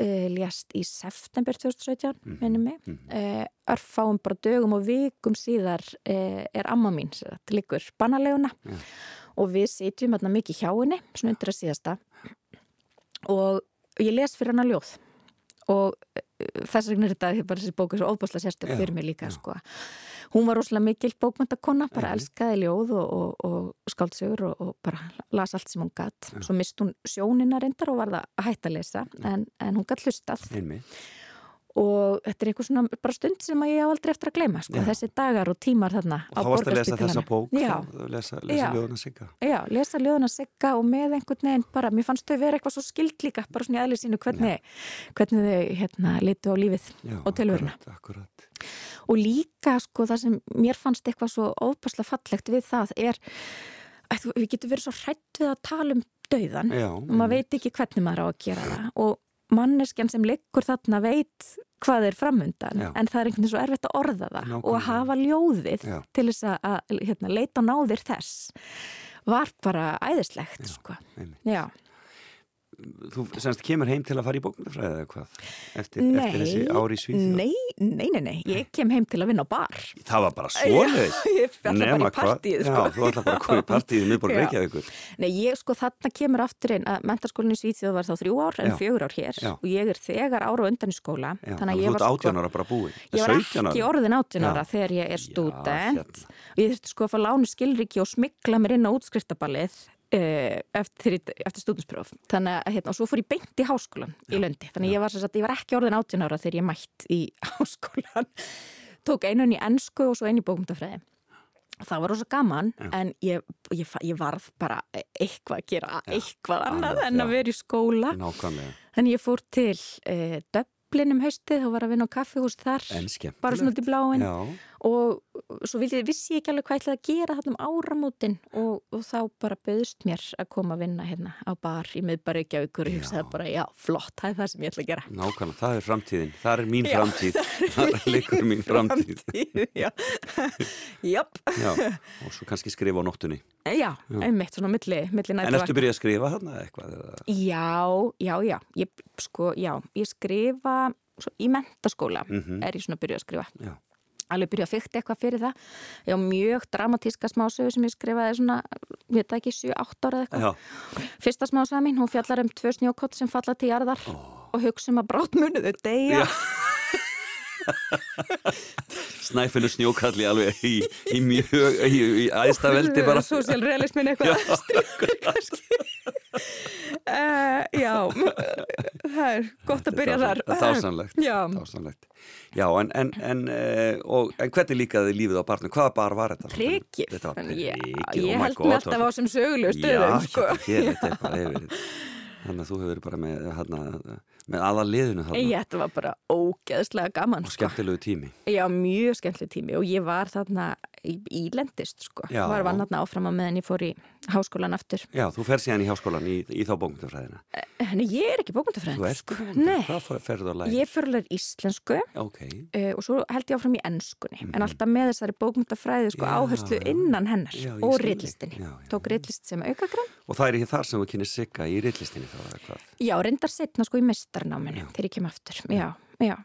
S4: uh, lést í september 2017
S1: Mhm,
S4: minnum mig
S1: mhm.
S4: uh, örfáum bara dögum og vikum síðar uh, er amma mín sem sagt, liggur bannaleguna
S1: Já.
S4: og við sitjum mikið hjá henni svona undir að síðasta og ég les fyrir hana ljóð og uh, þess vegna er þetta bara þessi bóku svo óbúslega sérstök
S1: Já,
S4: fyrir mig líka sko. hún var rosalega mikil bókmyndakonna bara
S1: Einmitt.
S4: elskaði ljóð og, og, og skáldsögur og, og bara las allt sem hún gatt svo mist hún sjónina reyndar og var það að hætta að lesa en, en hún gatt hlustað.
S1: Einmitt
S4: og þetta er eitthvað svona bara stund sem ég á aldrei eftir að gleyma sko. Þessi dagar og tímar þarna
S1: Og þá varst að lesa þessa bók
S4: Já,
S1: lesa, lesa ljóðuna sigga.
S4: Já, lesa ljóðuna sigga og með einhvern veginn bara, mér fannst þau vera eitthvað svo skild líka bara svona í aðlið sínu hvernig, hvernig þau hérna litu á lífið
S1: Já,
S4: Og tilveruna.
S1: akkurat, akkurat.
S4: og líka sko það sem mér fannst eitthvað svo óbærslega fallegt við það er að við getum verið svo hrætt við að tala um dauðan
S1: Já,
S4: og maður veit ekki hvernig maður á að gera það. Og manneskjan sem liggur þarna veit hvað er framundan
S1: Já.
S4: en það er einhvern veginn svo erfitt að orða það og
S1: Nákvæmlega.
S4: að hafa ljóðið
S1: Já.
S4: til þess að, að hérna, leita á náðir þess var bara æðislegt
S1: Já.
S4: sko.
S1: Þú semst kemur heim til að fara í bókmyndafræði eða hvað? Eftir, eftir þessi ári í Svíþjóð?
S4: nei, nei, nei, nei, ég kem heim til að vinna á bar.
S1: Það var bara svoleiðis.
S4: Ég ætla bara í partíið,
S1: hvað?
S4: sko.
S1: Já, þú ætla bara að koma í partíið miðborg
S4: Já.
S1: Reykjavíkur.
S4: Nei, ég sko þarna kemur aftur inn að mentaskólinni í Svíþjóð var þá þrjú ár en fjögur ár hér
S1: Já.
S4: og ég er þegar ára og undan í skóla.
S1: Já,
S4: þannig að
S1: þú
S4: ég
S1: ert
S4: var
S1: 18 ára bara búin.
S4: Ég var
S1: 17
S4: ekki
S1: ára.
S4: orðin 18 ára
S1: Já.
S4: þegar ég
S1: Já,
S4: stúdent og ég þurfti sko að fá lánu skilriki og uh, eftir, eftir stúdinspróf þannig að hérna, og svo fór ég beint í háskólan í Lundi, þannig að ég var, sem sagt, ég var ekki orðin 18 ára þegar ég mætt í háskólan tók einun í ennsku og svo einu í bókmyndafræði það var rosa gaman en ég, ég, ég varð bara eitthvað að gera eitthvað annað
S1: annað,
S4: en
S1: já.
S4: að vera í skóla.
S1: Nákvæmlega.
S4: Þannig ég fór til uh, Dublin um haustið og var að vinna á kaffihús þar.
S1: En skemmtilegt.
S4: bara svona út í bláin
S1: Já,
S4: og svo vildi, vissi ég ekki alveg hvað ég ætlaði að gera þarna um áramótin og, og þá bara bauðst mér að koma að vinna hérna á bar í ykkur og ég hugsaði bara já, flott, það er það sem ég ætla að gera
S1: nákvæmlega. Það er framtíðin. Það er mín
S4: Já.
S1: framtíð. Það er leikur mín framtíð.
S4: Framtíð, já
S1: Já, og svo kannski skrifa á nóttunni.
S4: já, einmitt svona milli, milli
S1: En ertu byrjað að skrifa þarna eitthvað? eða?
S4: Já, já, já, ég, sko, já, ég skrifa svo, í mentaskóla
S1: Mhm.
S4: er ég svona að byrja að skrifa
S1: Já.
S4: Alveg byrja að fykta eitthvað fyrir það. Ég á mjög dramatíska smásögu sem ég skrifaði svona, veit það ekki, 7-8 ára eða eitthvað.
S1: Já,
S4: fyrsta smásaga mín, hún fjallar um tvö snjókott sem falla til jarðar og hugsa um að brátt munuðu deyja
S1: snæfinu snjókalli alveg í, í mjög, í, í æðsta veldi bara.
S4: Sósialrealismin eitthvað stríkur kannski uh, Já það er gott að byrja þar
S1: Dásanlegt.
S4: Já,
S1: Dásanlegt. Já, en, en, en, uh, og, en hvernig líkaði lífið á barnum? Hvaða bar var þetta?
S4: Prikið ég
S1: oh
S4: held mér alltaf á sem sögulegu stöðum
S1: Já,
S4: sko.
S1: er bara yfir Þannig að þú hefur verið bara með, hana, með aða liðinu þarna
S4: Ég, þetta var bara ógeðslega gaman
S1: og
S4: sko.
S1: skemmtilegu tími
S4: Já, mjög skemmtileg tími og ég var þarna ílendist sko.
S1: Já.
S4: var vann þarna áfram að meðan ég fór í háskólan aftur
S1: Já, þú fer síðan í háskólan í, í þá bókmyndafræðina
S4: En ég er ekki bókmyndafræðing
S1: Þú ert
S4: sko.
S1: bókmyndafræðingur?
S4: Nei,
S1: Hvað fer- ferðu að læra?
S4: ég læra íslensku
S1: Ok,
S4: uh, og svo held ég áfram í ennskunni en alltaf með þessari bókmyndafræði sko,
S1: Mhm.
S4: Áherslu
S1: já.
S4: innan hennar
S1: Já,
S4: og
S1: já,
S4: tók ritlist sem aukagrann
S1: og það er ekki þar sem þú kynir sigga í rillistinni þá
S4: já, reyndar setna sko í mestarnáminu þegar ég kem aftur. Já, já,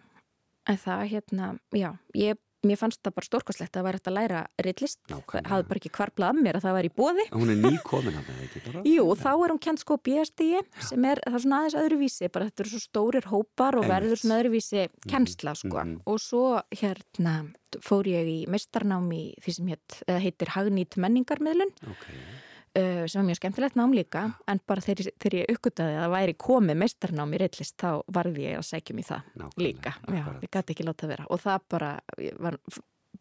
S4: en það hérna já, ég, mér fannst það bara stórkoslegt að það væri hægt að læra
S1: Nákvæmlega.
S4: það hafði bara ekki kvarplað að mér að það væri í bóði
S1: Hún er nýkomin hann eða ekki bara?
S4: Jú, þá er hún kent sko bíastígi sem er, það er svona aðeins öðruvísi bara þetta eru svo stórir hópar og verður svona öðruvísi kennsla sko.
S1: mhm.
S4: og svo hérna fór ég í meistarnám í því sem heit, heitir Hagnýtt menningarmiðlun.
S1: Ok,
S4: uh, sem var mjög skemmtilegt nám líka en bara þegar, þegar ég uppgötaði að það væri komið meistarnám í reitlist þá varði ég að sækjum í það
S1: Nákvæmlega,
S4: líka Já, ég gæti ekki láta vera og það bara var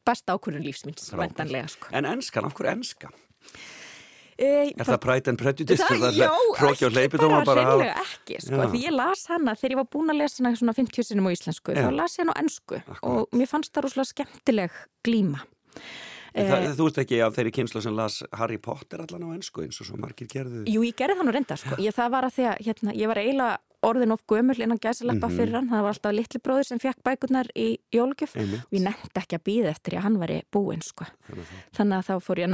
S4: besta ákvörðun væntanlega sko
S1: en enskan, af hverju enska?
S4: e,
S1: Er það Pride and Prejudice?
S4: Já, ekki bara
S1: bara?
S4: hreinlega ekki, sko, því ég las hana þegar ég var búin að lesa hana svona 50 sinum á íslensku,
S1: Já.
S4: þá las ég hana á ennsku
S1: Akkurat.
S4: og mér fannst það rúslega skemmtileg glíma.
S1: En
S4: Eh,
S1: það, þú ert ekki af þeirri kynslu sem las Harry Potter allan á ensku eins og svo margir gerðu
S4: Jú, ég gerði það nú reynda, sko, ég, það var að því að hérna, ég var eiginlega orðin of gömul innan gæsalappa
S1: Mhm.
S4: fyrir hann, það var alltaf litli bróður sem fekk bækurnar í
S1: Einmitt.
S4: og ég nefndi ekki að býða eftir að hann væri búinn, sko.
S1: Þannig að það-
S4: Þannig að þá fór ég að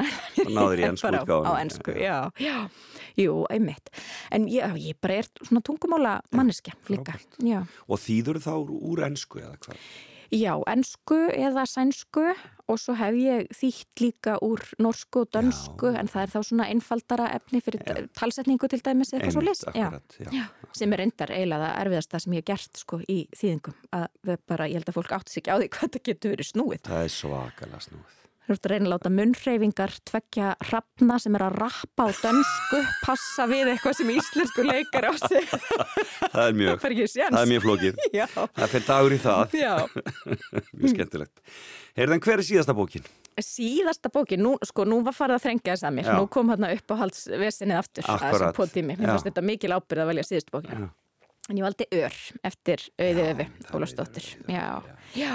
S1: í
S4: bara á- ensku, já, já, jú, einmitt. En ég, ég bara er svona tungumála manneskja líka, já.
S1: Og þýður þá úr, ensku eða hvað?
S4: Já, ensku eða sænsku og svo hef ég þýtt líka úr norsku og dönsku
S1: Já.
S4: en það er þá svona einfaldara efni fyrir
S1: Já.
S4: talsetningu til dæmis eitthvað svo. Já, sem er reyndar eiginlega það erfiðasta sem ég hef gert sko í þýðingum að bara, ég held að fólk átti sig ekki á því hvað það getur verið snúið.
S1: Það er svakalega snúið.
S4: Þú ert að reyna að láta munnhreyfingar tvekja hrafna sem er að rappa á dönsku passa við eitthvað sem íslensku leikar á sig.
S1: Það er mjög,
S4: Það
S1: er mjög flókið.
S4: Já,
S1: Það fyrir dagur í það,
S4: já.
S1: mjög skemmtilegt. Heyrðan, hver er síðasta bókin?
S4: Síðasta bókin, nú, sko, nú var farið að þrengja þess að mér,
S1: Já.
S4: nú kom hérna upp á halsvesinið aftur
S1: Akkurat.
S4: mér
S1: Já.
S4: fannst þetta mikil ábyrð að velja síðustu bókina.
S1: Já.
S4: En ég valdi Ör eftir Auði Öfi,
S1: Öfi,
S4: Já, já.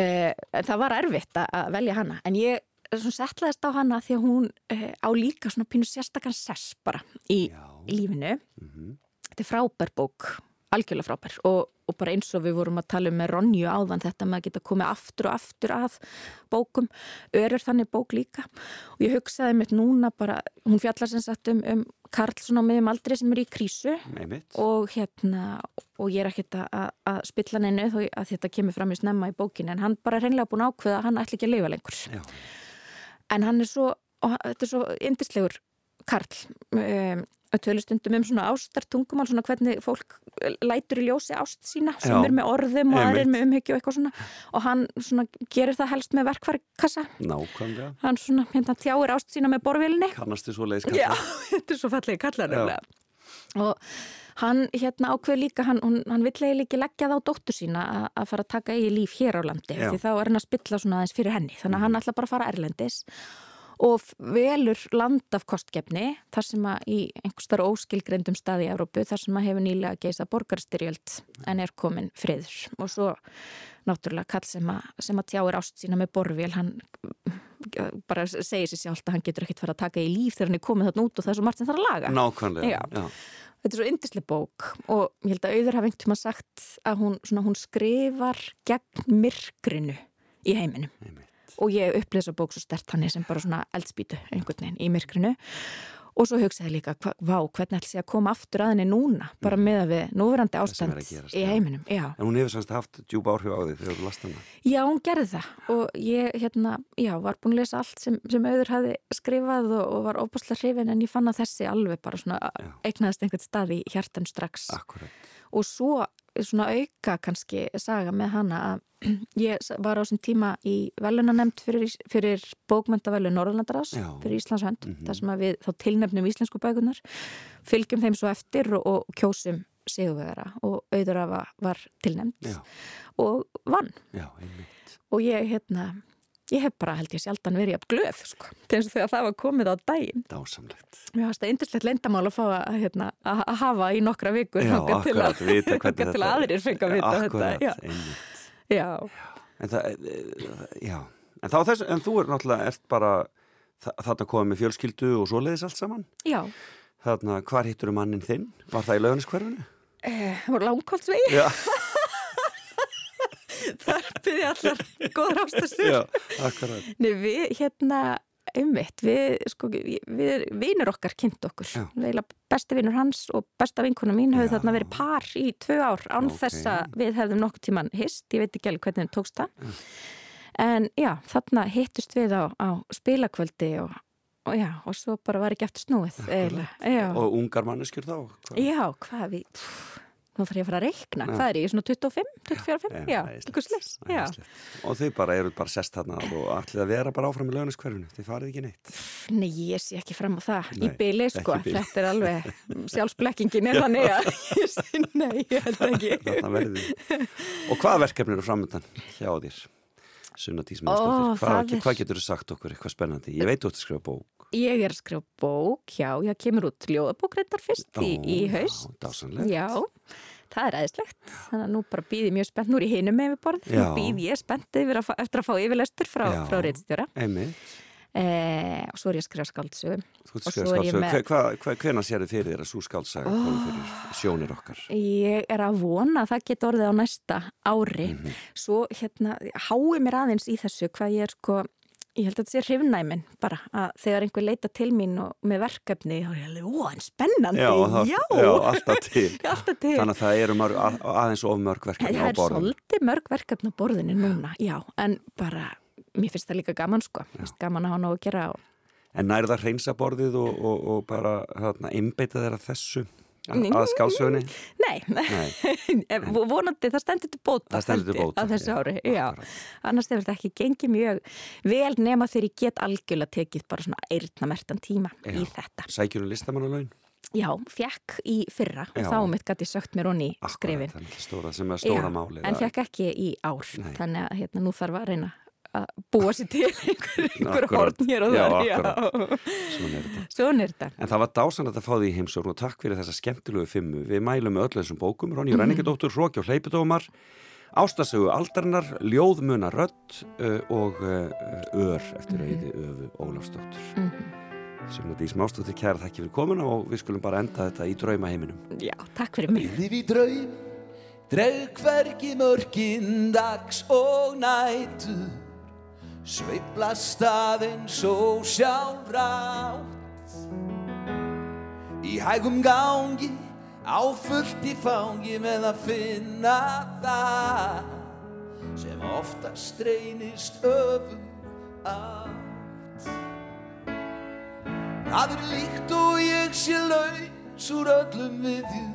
S4: Uh, það var erfitt að- velja hana, en ég settlaðist á hana því að hún uh, á líka svona pínu sérstakann sess bara í,
S1: Já.
S4: lífinu.
S1: Mhm.
S4: Þetta er frábær bók, algjörlega frábær og, og bara eins og við vorum að tala um með Ronju áðan þetta með að geta komið aftur og aftur að bókum, ör er þannig bók líka og ég hugsaði mitt núna bara, hún fjallar sem sagt um, um Karl svona á miðjum aldri sem er í krísu. Og hérna og ég er ekkert að, að- spilla neinu þó að þetta kemur fram í snemma í bókinu en hann bara er hreinlega búin ákveða að hann ætli ekki að lifa lengur.
S1: Já.
S4: en hann er svo, og þetta er svo yndislegur Karl. Um, að tölu stundum um svona ástar tungumál svona hvernig fólk lætur í ljósi ást sína sem
S1: Já.
S4: er með orðum og
S1: Einmitt.
S4: með umhyggju og eitthvað svona. Og hann svona gerir það helst með verkvarkassa
S1: nákvæmlega.
S4: Hann svona hérna tjáir ást sína með borvílinni
S1: kannastu svo leiðis
S4: Já, þetta er svo fallegi kallar. Og hann hérna ákveð líka, hann, hann vill eiginlega ekki leggja það á dóttur sína að, að fara að taka eigi líf hér á landi,
S1: Já.
S4: því þá er hann að spilla svona aðeins fyrir henni, þannig að hann ætla bara að fara erlendis og velur land af kostgefni, þar sem að í einhverstaðar óskilgreyndum staði í Európu, þar sem að hefur nýlega geisa borgarstyrjöld en er komin friður og svo náttúrulega kall sem að, sem að tjáir ást sína með borvél, hann bara segir sér sjálft að hann getur ekkert fara að taka í líf þegar hann er komið þarna út og það er svo margt sem þarf að laga.
S1: nákvæmlega
S4: Já.
S1: Já.
S4: Þetta er svo yndislega bók og ég held að auður hafa einhvern tíma sagt að hún, svona, hún skrifar gegn myrkrinu í heiminum
S1: Einmitt.
S4: Og ég upplýði þessa bók svo stert hann sem bara svona eldspýtu einhvern veginn í myrkrinu. Og svo hugsaði líka, vá, hvernig ætla ég að koma aftur að henni núna, bara með að við núverandi
S1: er
S4: ástand
S1: gerast,
S4: í heiminum. Já.
S1: en hún hefur semst haft djúpa áhrif á því þegar þú last hana.
S4: Já, hún gerði það. Og ég hérna, já, var búin að lesa allt sem, sem auður hafi skrifað og, og var óbúslega hrifin en ég fann að þessi alveg bara svona
S1: Já.
S4: eignaðist einhvern stað í hjartan strax.
S1: Akkurat.
S4: Og svo svona auka kannski saga með hana að ég var á þessum tíma í velunanemnd fyrir, fyrir bókmyndavelun Norðurlandarás
S1: Já.
S4: fyrir Íslands hönd,
S1: Mhm.
S4: þar sem að við þá tilnefnum íslensku bækunar, fylgjum þeim svo eftir og, og kjósum sigurvegara og auður afa var tilnefnd
S1: já,
S4: og vann.
S1: Já,
S4: og ég hérna ég hef bara held ég sjaldan verið af glöð sko, til þess að það var komið á daginn.
S1: Dásamlegt.
S4: Mér fannst það yndislegt lendamál að fá að, hérna, að að hafa í nokkra vikur
S1: já,
S4: þangað til að,
S1: akkurat,
S4: til að aðrir fengi að vita
S1: akkurat,
S4: þetta
S1: einmitt
S4: já,
S1: En það, eh, já, en þess, en þú er náttúrulega ert bara þa- þarna komið með fjölskyldu og svoleiðis allt saman.
S4: já.
S1: Þarna, hvar hittur um mannin þinn? Var það í lauganiskverfinu?
S4: Eh, það voru langkóldsvegi
S1: Já,
S4: þar byrði allar góður ástastur
S1: já, akkurat.
S4: Nei, við hérna umvitt, við, sko, við vinur okkar kynnt okkur, besti vinur hans og besta vinkona mín höfðu þarna verið par í tvö ár án
S1: Ok.
S4: þess að við hefðum nokkuð tíman hist, ég veit ekki alveg hvernig þeim tókst það. En já, þarna hittust við á, á spilakvöldi og, og já, og svo bara var ekki eftir snúið eiginlega,
S1: Og ungar manneskjur þá? Hvað?
S4: já, hvað við pff, nú þarf ég að fara að reikna,
S1: Já.
S4: hvað er ég, svona 25, 24, 5, já, eitthvað slis já,
S1: æðislegt. Og þau bara eru bara sest þarna og ætlið að vera bara áfram í lauganiskverfinu. Þið farið ekki neitt.
S4: Nei, ég sé ekki fram á það í
S1: Nei,
S4: byli,
S1: ekki
S4: sko,
S1: í
S4: þetta er alveg sjálfsblekkingin er þannig að ég sé, nei, ég held ekki
S1: verðið þið. Og hvaða verkefni eru framöndan hjá þér? Sunna Dís
S4: Ó,
S1: Maðursdóttir.
S4: það
S1: Hvað,
S4: er-
S1: hvað getur þú sagt okkur eitthvað spennandi? Ég veit þú ert að skrifa bók.
S4: Ég er að skrifa bók, já, ég kemur út ljóðabók reyndar fyrst í, í haust
S1: Já, dásanlegt.
S4: Já, það er aðeinslegt þannig að nú bara býði mjög spennt, nú er ég hinum með við borð, nú
S1: Já.
S4: býði ég spennt yfir að, eftir að fá yfirlestur frá, frá reyndstjóra eh, og svo er ég að skrifa skáldsögum
S1: Þú skrifa
S4: svo er ég
S1: skáldsögu.
S4: með-
S1: Hve- hvað- hvað- Hvenær sér þið fyrir þér að svo skáltsaga oh. komi fyrir sjónir okkar?
S4: Ég er að vona að það geti orðið á næsta ári.
S1: Mhm.
S4: Svo hérna, hái mér aðeins í þessu hvað ég er sko, ég held að þetta sé hrifnæmin bara að þegar einhver leita til mín og með verkefni, þá er ég alveg, ó, en spennandi,
S1: það-
S4: já,
S1: já, alltaf til.
S4: alltaf til.
S1: Þannig að það eru mörg, að- aðeins of mörg verkefni
S4: Það
S1: á
S4: er
S1: borðum.
S4: svolítið mörg verkefni á borðinu núna, já, en bara, mér finnst það líka gaman sko, mér finnst gaman að hafa nóg að gera og
S1: En nær það hreinsa borðið og, og, og bara hérna, einbeita þeirra þessu að, skálsögunni?
S4: Nei,
S1: Nei,
S4: vonandi það stendur til bóta
S1: Það stendur til bóta,
S4: á þessu ári, já,
S1: akkurat.
S4: annars hefur þetta ekki gengið mjög vel nema þegar ég get algjörlega tekið bara svona eirnamertan tíma í
S1: Já.
S4: þetta.
S1: sækjur um listamannalaun?
S4: Já, fekk í fyrra og
S1: Já.
S4: þá mitt gæti sögt mér honni
S1: Akkurat,
S4: skrifin.
S1: það er stóra sem er stóra
S4: Já,
S1: máli.
S4: En fekk ekki í ár,
S1: Nei.
S4: þannig að hérna, nú þarf að reyna að búa sér til einhver, einhver horn hér og
S1: Já,
S4: þar.
S1: akkurat. Svona er þetta.
S4: Svona er þetta.
S1: En það var dásanlegt að fá því í heimsókn og takk fyrir þessa skemmtilegu fimmu. Við mælum með öllu þessum bókum, Ronja
S4: Mhm.
S1: mm. Renningadóttur, Hróki og Hleypidómar, Ástasögu Aldarinnar, Ljóðmuna Rödd uh, og uh, Ör eftir
S4: Mhm.
S1: auði Öfu Ólafsdóttur.
S4: Mm
S1: Sem að Dís Mástóttir kæra þakki fyrir komuna og við skulum bara enda þetta í drauma heiminum.
S4: Já, takk fyrir mig.
S5: Líf í draum, dreg hvergi mörkin dags og nætur Sveiplast aðeins og sjálfrátt Í hægum gangi á fullt í fangi með að finna það sem oftast reynist öfum átt. Það er líkt og ég sé laus úr öllum viðjum.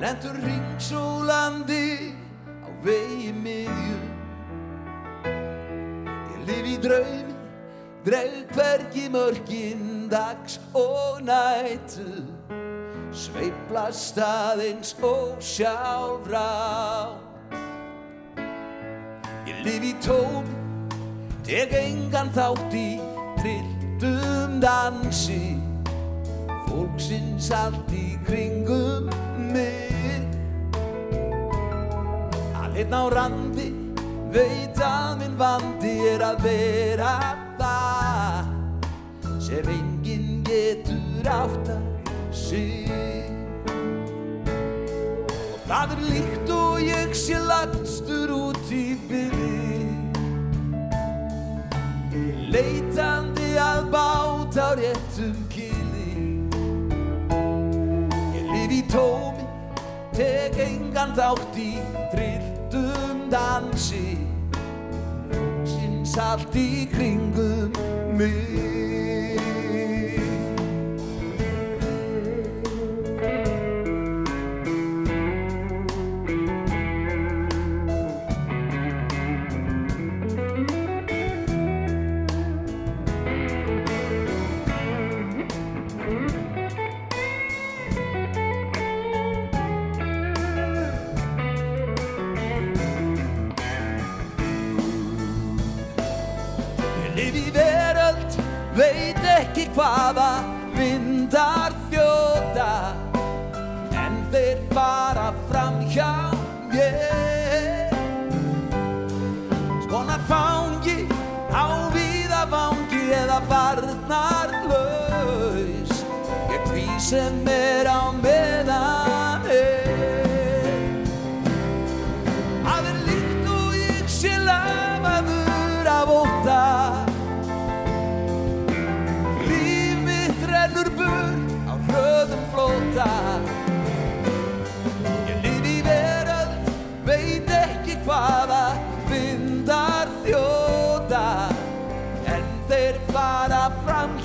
S5: Lentur ringsólandi á vegi miðjum Ég lifi í draumi, dreif hvergi mörgin dags og nætu. Sveiplast aðeins og sjálfrá Ég lifi í tómi, tek engan þátt í trilltum dansi. Fólksins allt í kringum mig. Alinn á randi, veit að minn vandi er að vera það. Sem enginn getur átt að sig. Og það er líkt og ég sé lagstur út í byrði Leitandi að bát á réttum kili. Ég lif í tómi, tek engan þátt í trilltum dansi Sinns allt í kringum mig ekki hvaða vindar þjóta En þeir fara fram hjá mér. Skona fangi á víða vangi eða barnar laus Ég því sem er á meðan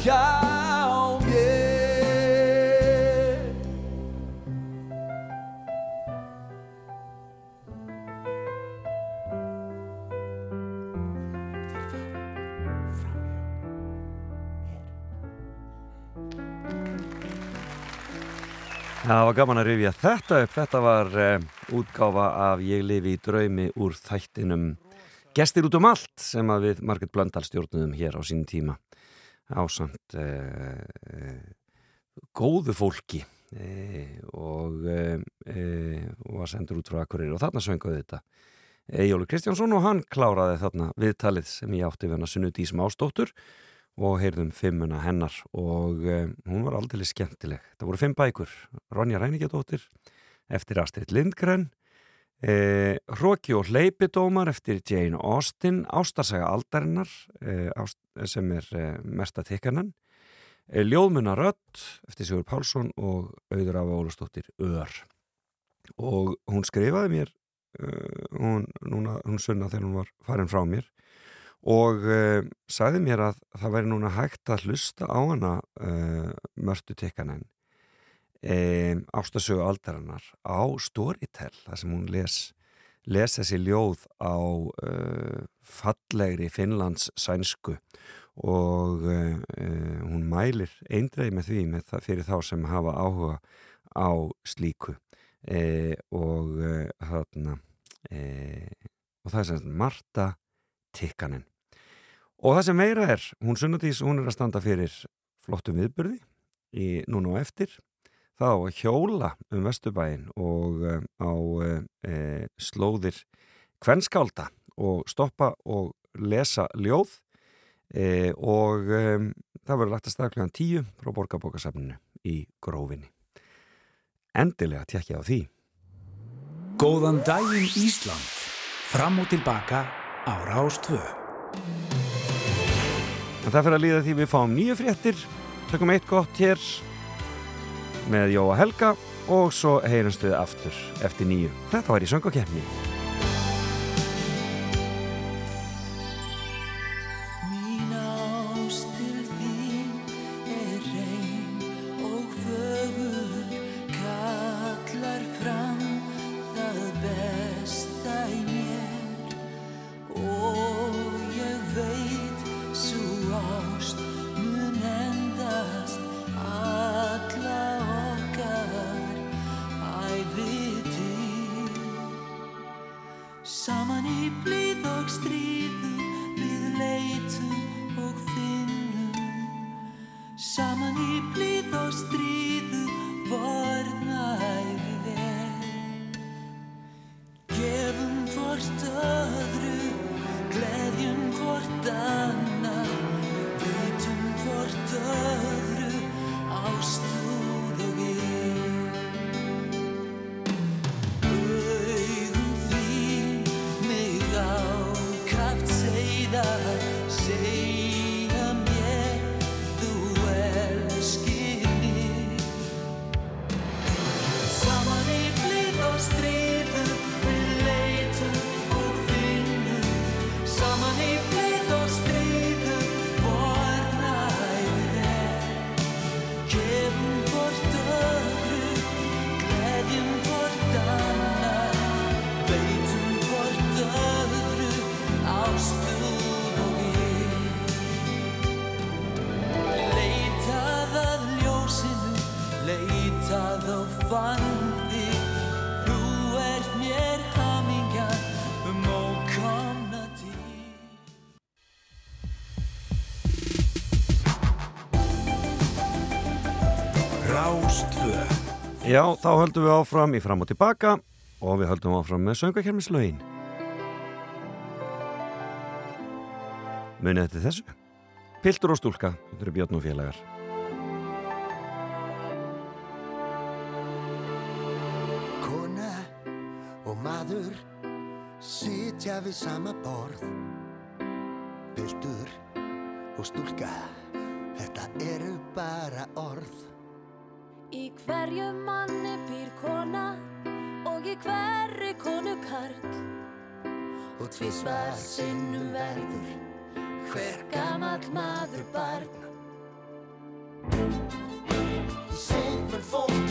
S5: hjá mér
S1: Það var gaman að rifja þetta upp. Þetta var uh, útgáfa af Ég lifi í draumi úr þættinum Gestir út um allt sem að við Margret Blöndal stjórnum hér á sín tíma ásamt uh, uh, góðu fólki uh, og var sendur út frá Akureyri. Og þarna sönguði þetta Egjólu Kristjánsson og hann kláraði þarna viðtalið sem ég átti við hana Sunnudís Másdóttur og heyrðum fimmuna hennar. Og um, hún var aldrei skemmtileg. Það voru fimm bækur, Ronja Ræningjadóttir eftir Astrid Lindgren, eh, Hróki og Hleypidómar eftir Jane Austen, Ástarsaga Aldarinnar eh, ást, sem er eh, mesta tikkanan, eh, Ljóðmuna Rött eftir Sigur Pálsson og Auður af Ólastóttir Ör. Og hún skrifaði mér, uh, hún, núna, hún sunna þegar hún var farin frá mér, og uh, sagði mér að það væri núna hægt að hlusta á hana mörtu tikkanen um, ástasögu aldarinnar á Storytel, þar sem hún les, les þessi ljóð á uh, fallegri Finnlands sænsku og hún mælir eindreið með því með það fyrir þá sem hafa áhuga á slíku. Og þarna og það er sem Marta tikkanen. Og það sem meira er, hún sunnatís, hún er að standa fyrir flottum viðbyrði í núna og eftir, þá að hjóla um Vesturbæin og eh, á e, slóðir kvenskálda og stoppa og lesa ljóð e, og e, það verður lagt að staðklæðan tíu frá borgarbókasafninu í grófinni. Endilega tjekkja á því.
S6: Góðan daginn Ísland. Fram og tilbaka á
S1: Rástvö. Það fyrir að líða því við fáum nýju fréttir.
S7: Tökum eitt gott hér með Jóa Helga og svo heyrumst við aftur eftir nýju. Þetta var í söngakefni. Já, þá höldum við áfram í fram og tilbaka og við höldum áfram með söngakermislaugin. Munið eftir þessu. Piltur og stúlka, þetta eru Björn og félagar.
S8: Kona og maður sitja við sama borð. Piltur og stúlka, þetta eru bara orð.
S9: Í hverju manni býr kona og í hverju konu karl.
S8: Og tvísvar sinnum verður hver gammal maður barn. Ég seg fyrir fólk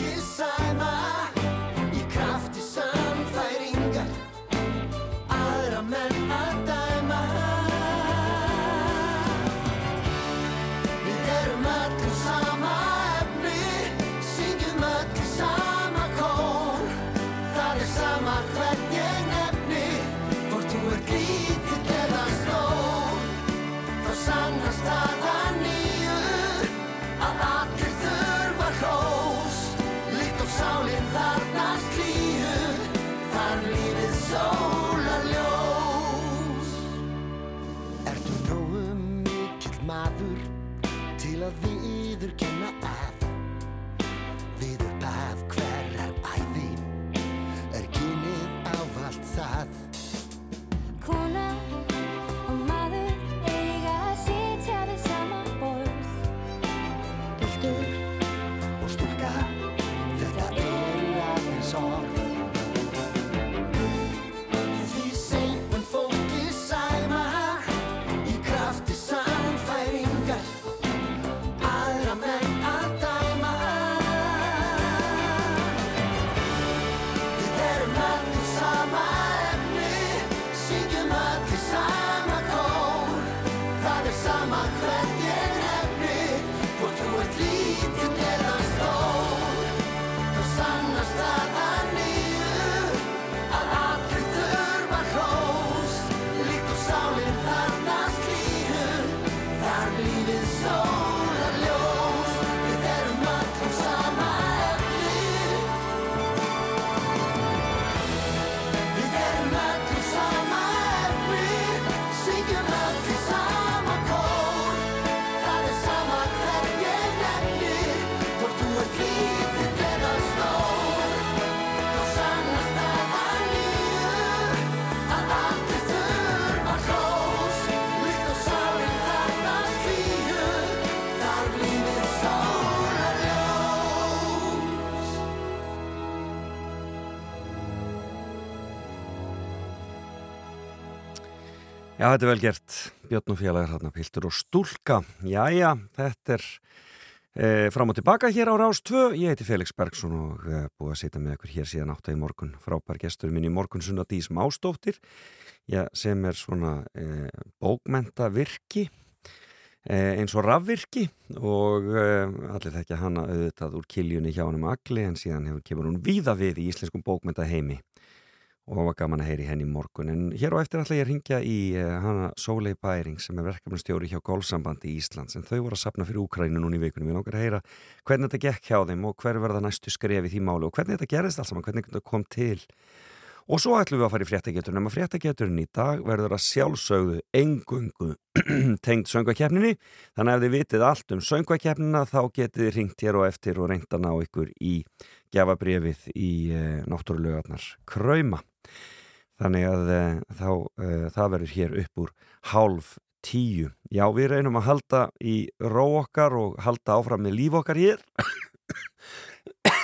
S1: Já, þetta er vel gert. Björn og félagar þarna, Piltur og Stúlka. Jæja, þetta er e, fram og tilbaka hér á Rás 2. Ég heiti Felix Bergsson og e, búið að sitja með ykkur hér síðan átta í morgun. Frábær gestur minn í morgun sunna Dís Mástóttir já, sem er svona e, bókmenta virki eins og rafvirki og allir þekkja hana auðvitað úr kiljunni hjá hann um agli en síðan hefur kemur hún víða við í íslenskum bókmenta og var gaman að heyri henni í morgun. En hér á eftir ætla ég að ringja í uh, hana Sólei Bæring sem er verkefnastjóri hjá Gólsambandi í Íslands. En þau voru að sapna fyrir Úkrænu núna í vikunum við langar að heyra hvernig þetta gekk hjá þeim og hver verða næstu skref í því máli og hvernig þetta gerist alls saman, hvernig þetta kom til. Og svo ætlum við að fara í fréttagetur nema fréttageturinn í dag verður að sjálfsögðu engungu tengd söngvakefninni þannig að ef þið Þannig að uh, þá, uh, það verður hér upp úr hálf tíu. Já, við reynum að halda í ró okkar og halda áfram með líf okkar hér.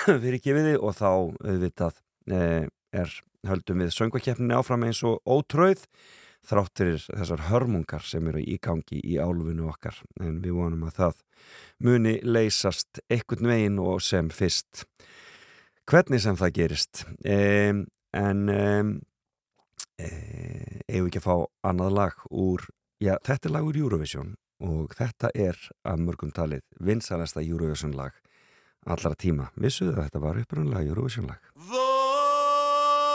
S1: Fyrir þið og þá auðvitað uh, er höldum við söngvakeppninni áfram eins og ótröð þráttir þessar hörmungar sem eru í gangi í álfunu okkar. En við vonum að það muni leysast ekkert veginn og sem fyrst. Hvernig sem það gerist um, en um, eigum ekki að fá annað lag úr, já þetta er lag úr Eurovision og þetta er að mörgum talið vinsalesta Eurovision lag allra tíma, vissuðu að þetta var uppröðunlega Eurovision lag?
S10: Volare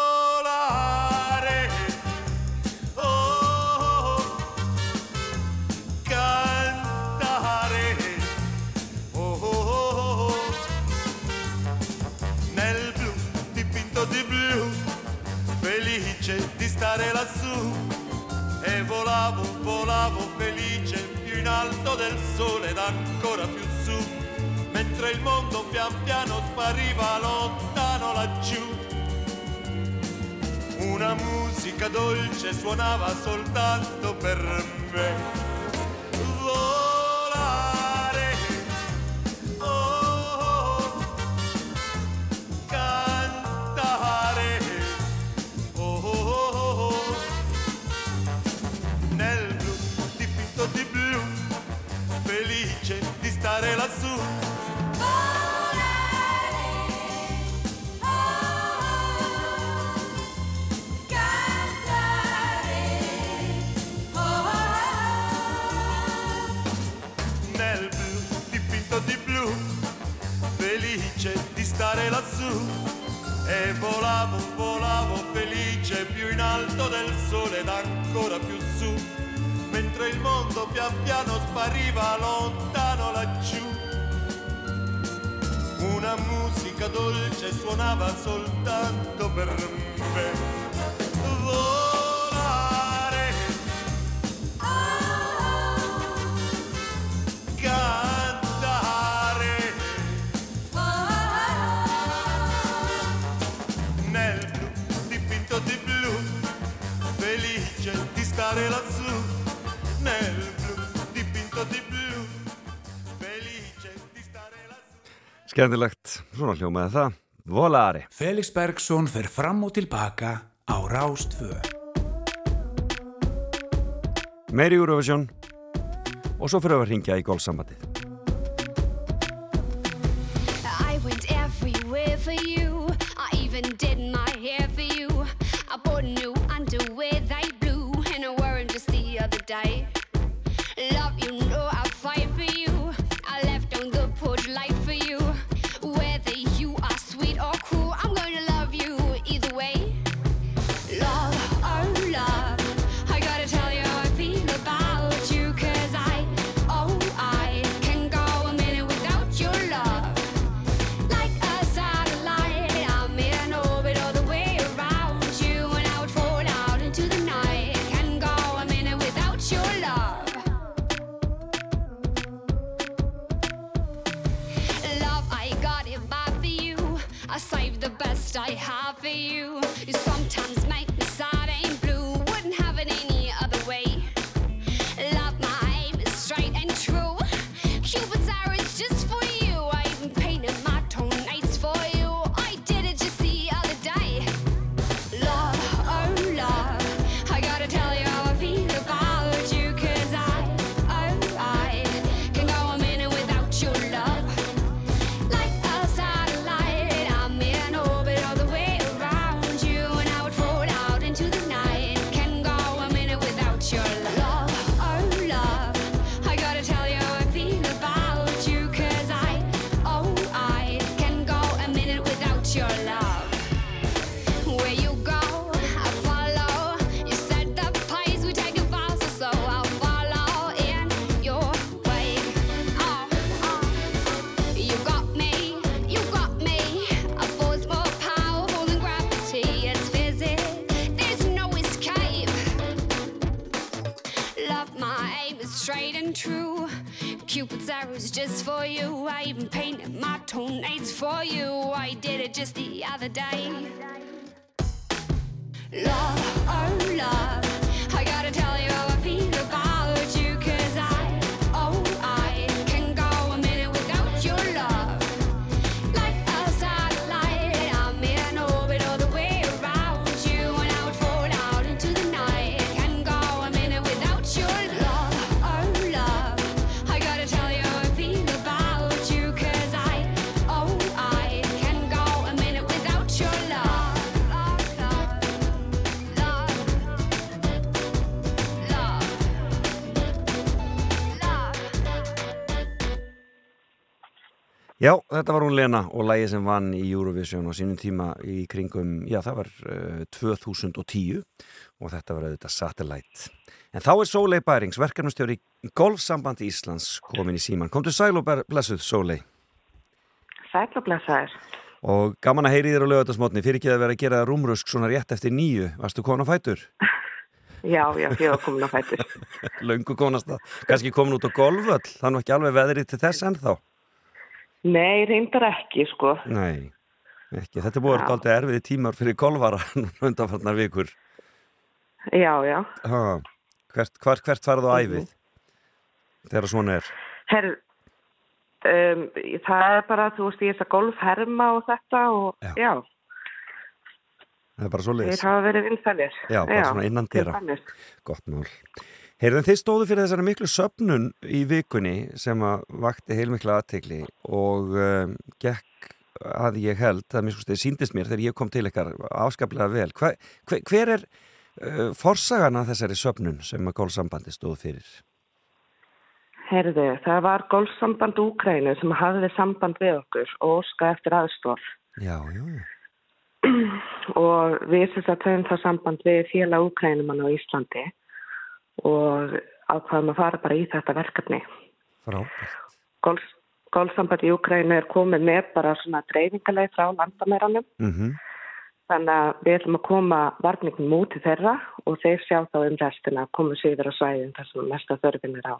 S10: volavo felice Più in alto del sole ed ancora più su Mentre il mondo pian piano spariva lontano laggiù una musica dolce suonava soltanto per me. Ancora più su, mentre il mondo pian piano spariva lontano laggiù. Una musica dolce suonava soltanto per me.
S1: Skemmtilegt, svona hljómaði það. Volare
S6: Felix Bergsson fer fram og tilbaka á Rástvö.
S1: Meiri Eurovision. Og svo fyrir að ringja í gólfsambandið
S11: arrows for you. I even painted my toenails for you. I did it just the other day. Love, oh love,
S1: þetta var hún Lena og lægi sem vann í Eurovision á sínum tíma í kringum, já það var uh, 2010 og þetta var auðvitað Satellite. En þá er Sólei Bærings, verkefnastjóri í Golfsambandi Íslands komin í síman. Komdu sæl og blessuð Sólei
S12: Sæl og blessaður.
S1: og gaman að heyri þér á lögatarsmotni fyrir ekki að vera að gera rúmrusk svona rétt eftir nýju. Varstu komin á fætur?
S12: Já, já, ég var komin á fætur.
S1: Löngu konast það. Kanski komin út á golföll, þannig ekki alveg veðrið til þess ennþá.
S12: Nei, reyndar ekki, sko.
S1: Nei, ekki. Þetta búið
S12: Já.
S1: alltaf erfiði tímar fyrir golfara undanfarnar vikur.
S12: Já, já.
S1: Ha, hvert, hvert, hvert farðu á æfið? Þegar svona er.
S12: Herr, um, það er bara, þú veist, ég er það golfherma og þetta og já,
S1: Það er bara svo
S12: þeir
S1: leiðis.
S12: hafa verið vinsælir.
S1: Já, bara svona innan
S12: dæmis.
S1: Gott mál. Heyrðan, þið stóðu fyrir þessari miklu söpnun í vikunni sem að vakti heilmikla aðtegli og um, gekk að ég held, það miskusti, síndist mér þegar ég kom til ykkar afskaplega vel. Hva, hver, hver er uh, forsagan að þessari söpnun sem að gólsambandi stóð fyrir?
S12: Herðu, það var golfsamband Úkrænu sem hafði samband við okkur og óska eftir aðstof
S1: Já, já, já.
S12: og við þess að töfum það samband við félag Úkrænumann á Íslandi og ákvaðum að fara bara í þetta verkefni.
S1: Frábært.
S12: Golf, golfsamband í Úkrænu er komið með bara svona dreifingarleið frá landamæranum
S1: Mm
S12: þannig að við ætlum að koma varningum út til þeirra og þeir sjá þá um restina að koma síður á svæðin þar sem mesta þörfin er á.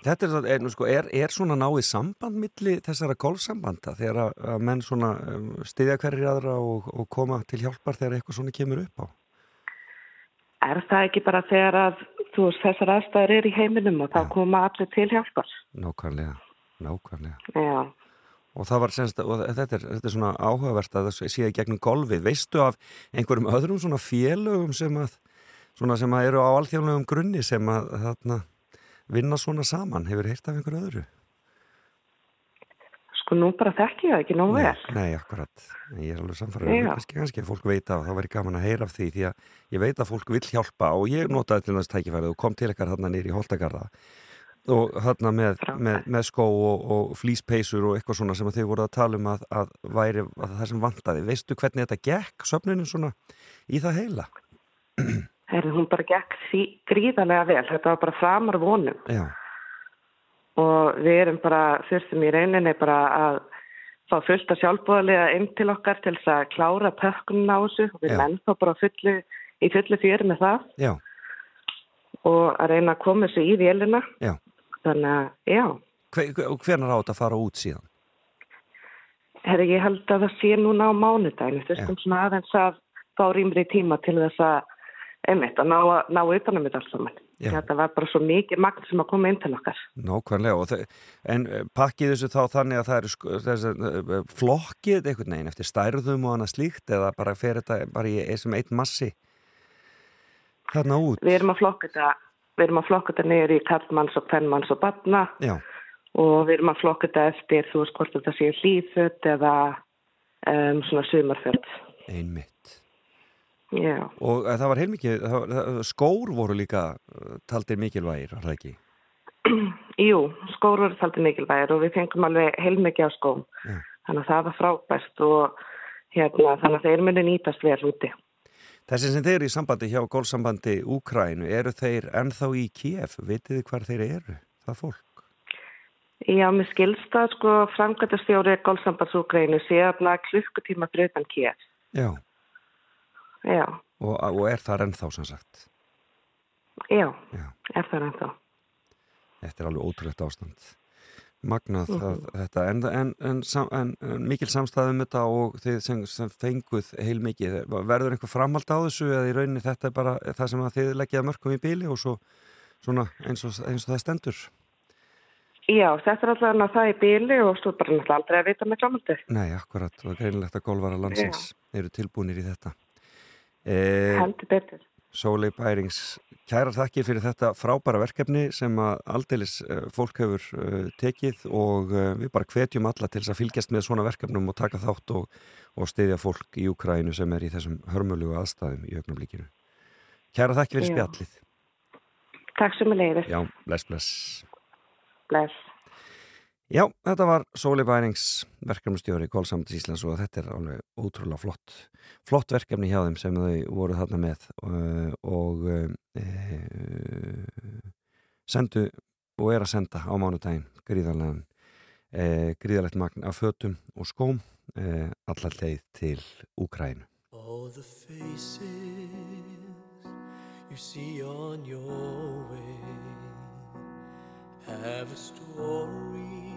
S1: Þetta er, er, sko, er, er svona náið samband milli þessara golfsambanda þegar að, menn svona um, styðja hverjir aðra og, og koma til hjálpar þegar eitthvað svona kemur upp á?
S12: Er það ekki bara þegar að þú veist þessar aðstæður er í heiminum og þá koma allir til hjálpar?
S1: Nákvæmlega, nákvæmlega.
S12: Já.
S1: Og það var semst, og þetta er, þetta er svona áhugavert að það sé í gegnum golfið. Veistu af einhverjum öðrum svona félögum sem að, svona sem að eru á alþjóðlegum grunni sem að þarna vinna svona saman? Hefur heyrt af einhverju öðru?
S12: Sko nú bara þekki ég það ekki nóg vel.
S1: Nei, akkurat. Ég er alveg samfærið.
S12: Já.
S1: Kannski, að fólk veit af, það væri gaman að heyra af því því að ég veit að fólk vill hjálpa og ég notaði til þess tækifærið og kom til ekkar þarna nýri í Holtagarða og þarna með, með, með skó og, og flýspeysur og eitthvað svona sem að þau voru að tala um að, að væri að það sem vantaði. Veistu hvernig þetta gekk söfnunum svona í það heila?
S12: Herri, hún bara gekk gríðarlega vel. Þetta var bara framar vonum
S1: Já,
S12: og við erum bara þurftum í rauninni bara að fá fullt að sjálfbúðalega inn til okkar til þess að klára pökkunum á þessu og við menn þá bara fullu, í fullu fyrir með það
S1: já,
S12: og að reyna að koma þessu í vélina.
S1: já.
S12: Þannig að, já,
S1: Hver, hvernig þetta að fara út síðan?
S12: herri, ég held að það sé núna á mánudaginu. Þurftum svona aðeins að fá rýmri tíma til þess að, einmitt, að ná, ná utanum þetta alls saman. Þetta var bara svo mikið magn sem að koma inn til okkar.
S1: Nákvæmlega, og en eh, pakkið þessu þá þannig að það eru sko- þessi, eh, flokkið einhvern veginn eftir stærðum og annað slíkt eða bara fer þetta bara í sem eitt massi þarna út?
S12: Við erum að flokka þetta, við erum að flokka þetta niður í kallmanns og kvennmanns og batna
S1: Já,
S12: og við erum að flokka þetta eftir þú veist hvort þetta sé hlýðföt eða um, svona sumarföt.
S1: einmitt.
S12: Já,
S1: Og eh, það var heilmikið, skór voru líka eh, taldir mikilvægir, var það ekki?
S12: jú, skór voru þaldið mikilvægir og við fengum alveg heilmikið á skóm.
S1: Já.
S12: Þannig að það var frábært og hérna, þannig að þeir muni nýtast vel úti.
S1: Þessi sem þeir eru í sambandi hjá gólsambandi Úkrænu, eru þeir ennþá í Kiev? Vitið þið hvar þeir eru? Það fólk?
S12: Já, mér skilst að sko framkvæmtastjóri Gólsambandsúgreinu sé að klukkutíma fyrir utan Kiev.
S1: Já.
S12: Já,
S1: Og, og er þar ennþá sem sagt?
S12: já,
S1: Já.
S12: er það ennþá.
S1: Þetta er alveg ótrúlegt ástand. Magnað
S12: Mhm.
S1: að, þetta, en, en, en, en, mikil samstæðum þetta og þið sem, sem fenguð heil mikið, verður einhver framhald á þessu eða í rauninni þetta er bara það sem þið leggjaði mörgum í bíli og svo svona eins og, eins og það stendur?
S12: Já, þetta er alltaf það í bíli og svo bara náttúrulega aldrei að vita með klámandi.
S1: Nei, akkurat, og greinilegt að golvara landsins eru tilbúinir í þetta. Eh,
S12: Heldur betur.
S1: Sólei Bærings, kærar þakkir fyrir þetta frábæra verkefni sem að aldeilis uh, fólk hefur uh, tekið og við bara hvetjum alla til þess að fylgjast með svona verkefnum og taka þátt og, og styðja fólk í Ukrænu sem er í þessum hörmulugu aðstæðum í augnumlíkinu. Kærar þakkir fyrir
S12: Já.
S1: spjallið.
S12: Takk sem er leiðis.
S1: Já, bless, bless.
S12: Bless.
S1: Já, þetta var Sóli Bærings verkefnustjóri í Kólsamtis Íslands og þetta er alveg ótrúlega flott flott verkefni hjá þeim sem þau voru þarna með uh, og uh, sendu og er að senda á mánudaginn gríðarlegan uh, gríðarlegt magn af fötum og skóm uh, allar leið til Úkrænu
S7: All the faces you see on your way have a story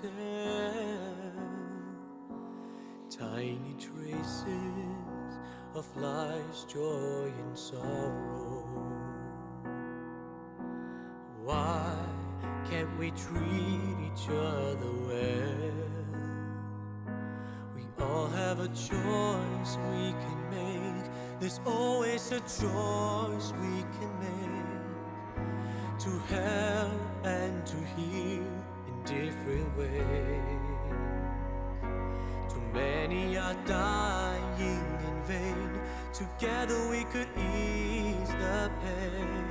S7: tell. Tiny traces of life's joy and sorrow. Why can't we treat each other well? We all have a choice we can make. There's always a choice we can make to help and to heal different ways. Too many are dying in vain. Together we could ease the pain.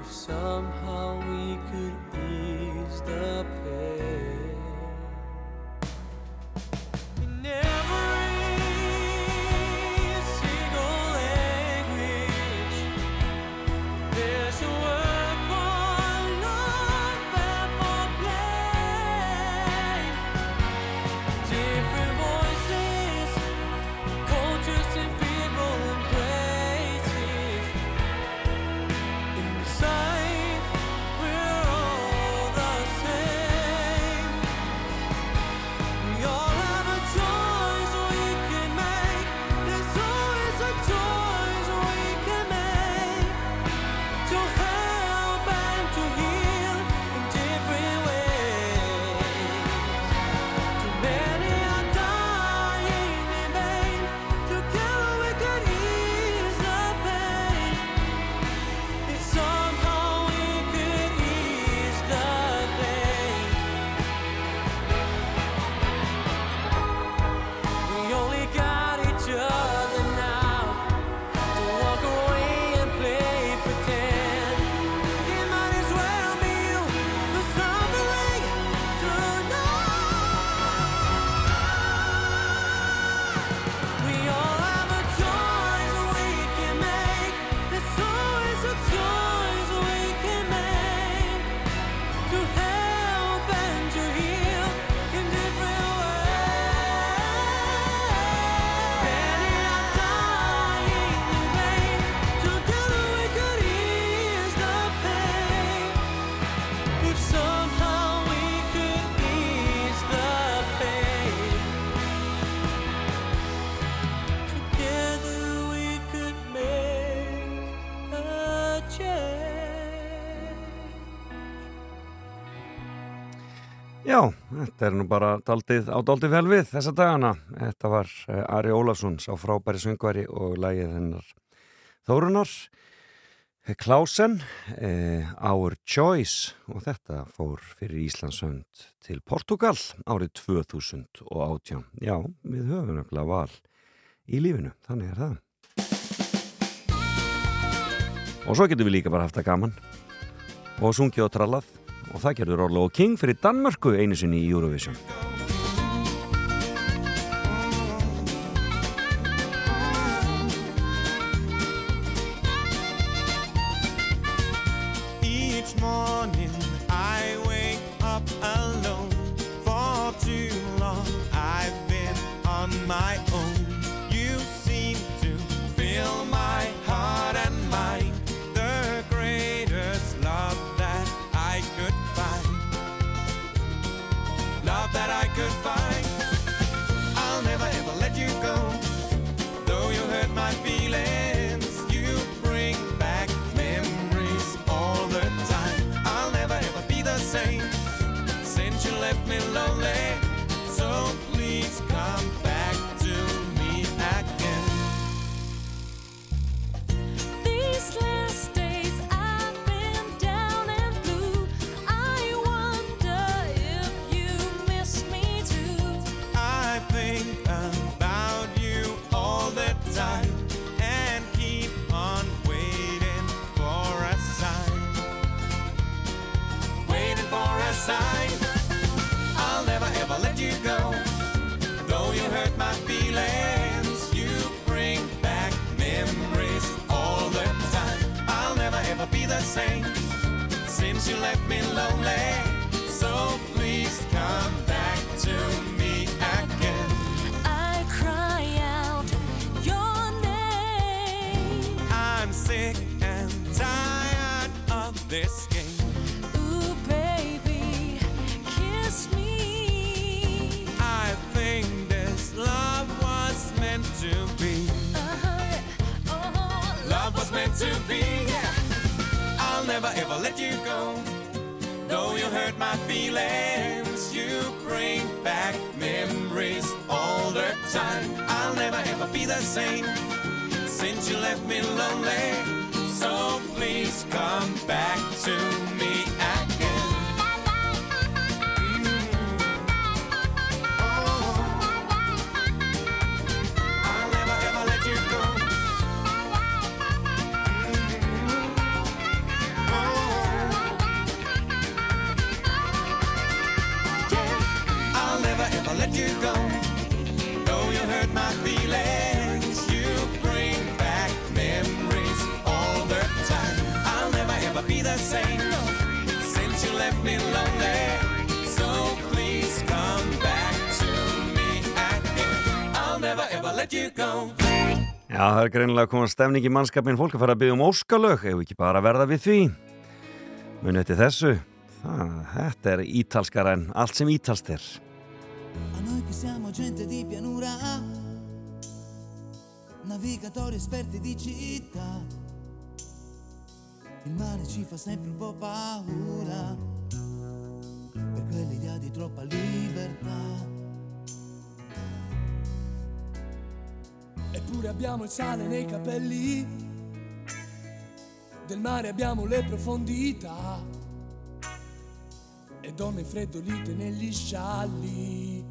S7: If somehow we could ease the pain.
S1: Þetta er nú bara daldið, á daldið vel við þessa dagana. Þetta var eh, Ari Ólafsson, sá frábæri söngvari og lægið hennar Þórunar. Eh, Klausen, eh, Our Choice og þetta fór fyrir Íslandsönd til Portugal árið 2018. Já, við höfum nefnilega val í lífinu, þannig er það. Og svo getum við líka bara haft það gaman og sungið og trallað og það gerður Orlo og King fyrir Danmörku einu sinni í Eurovision.
S13: Each
S1: það er greinilega að koma stemning í mannskapin fólk að fara að byggja um óskalög. Ef ekki bara verða við því? Muni eftir þessu. Það, Þetta er ítalskar en allt sem ítalst er
S14: capelli, del mare abbiamo le profondità e donne freddolite negli scialli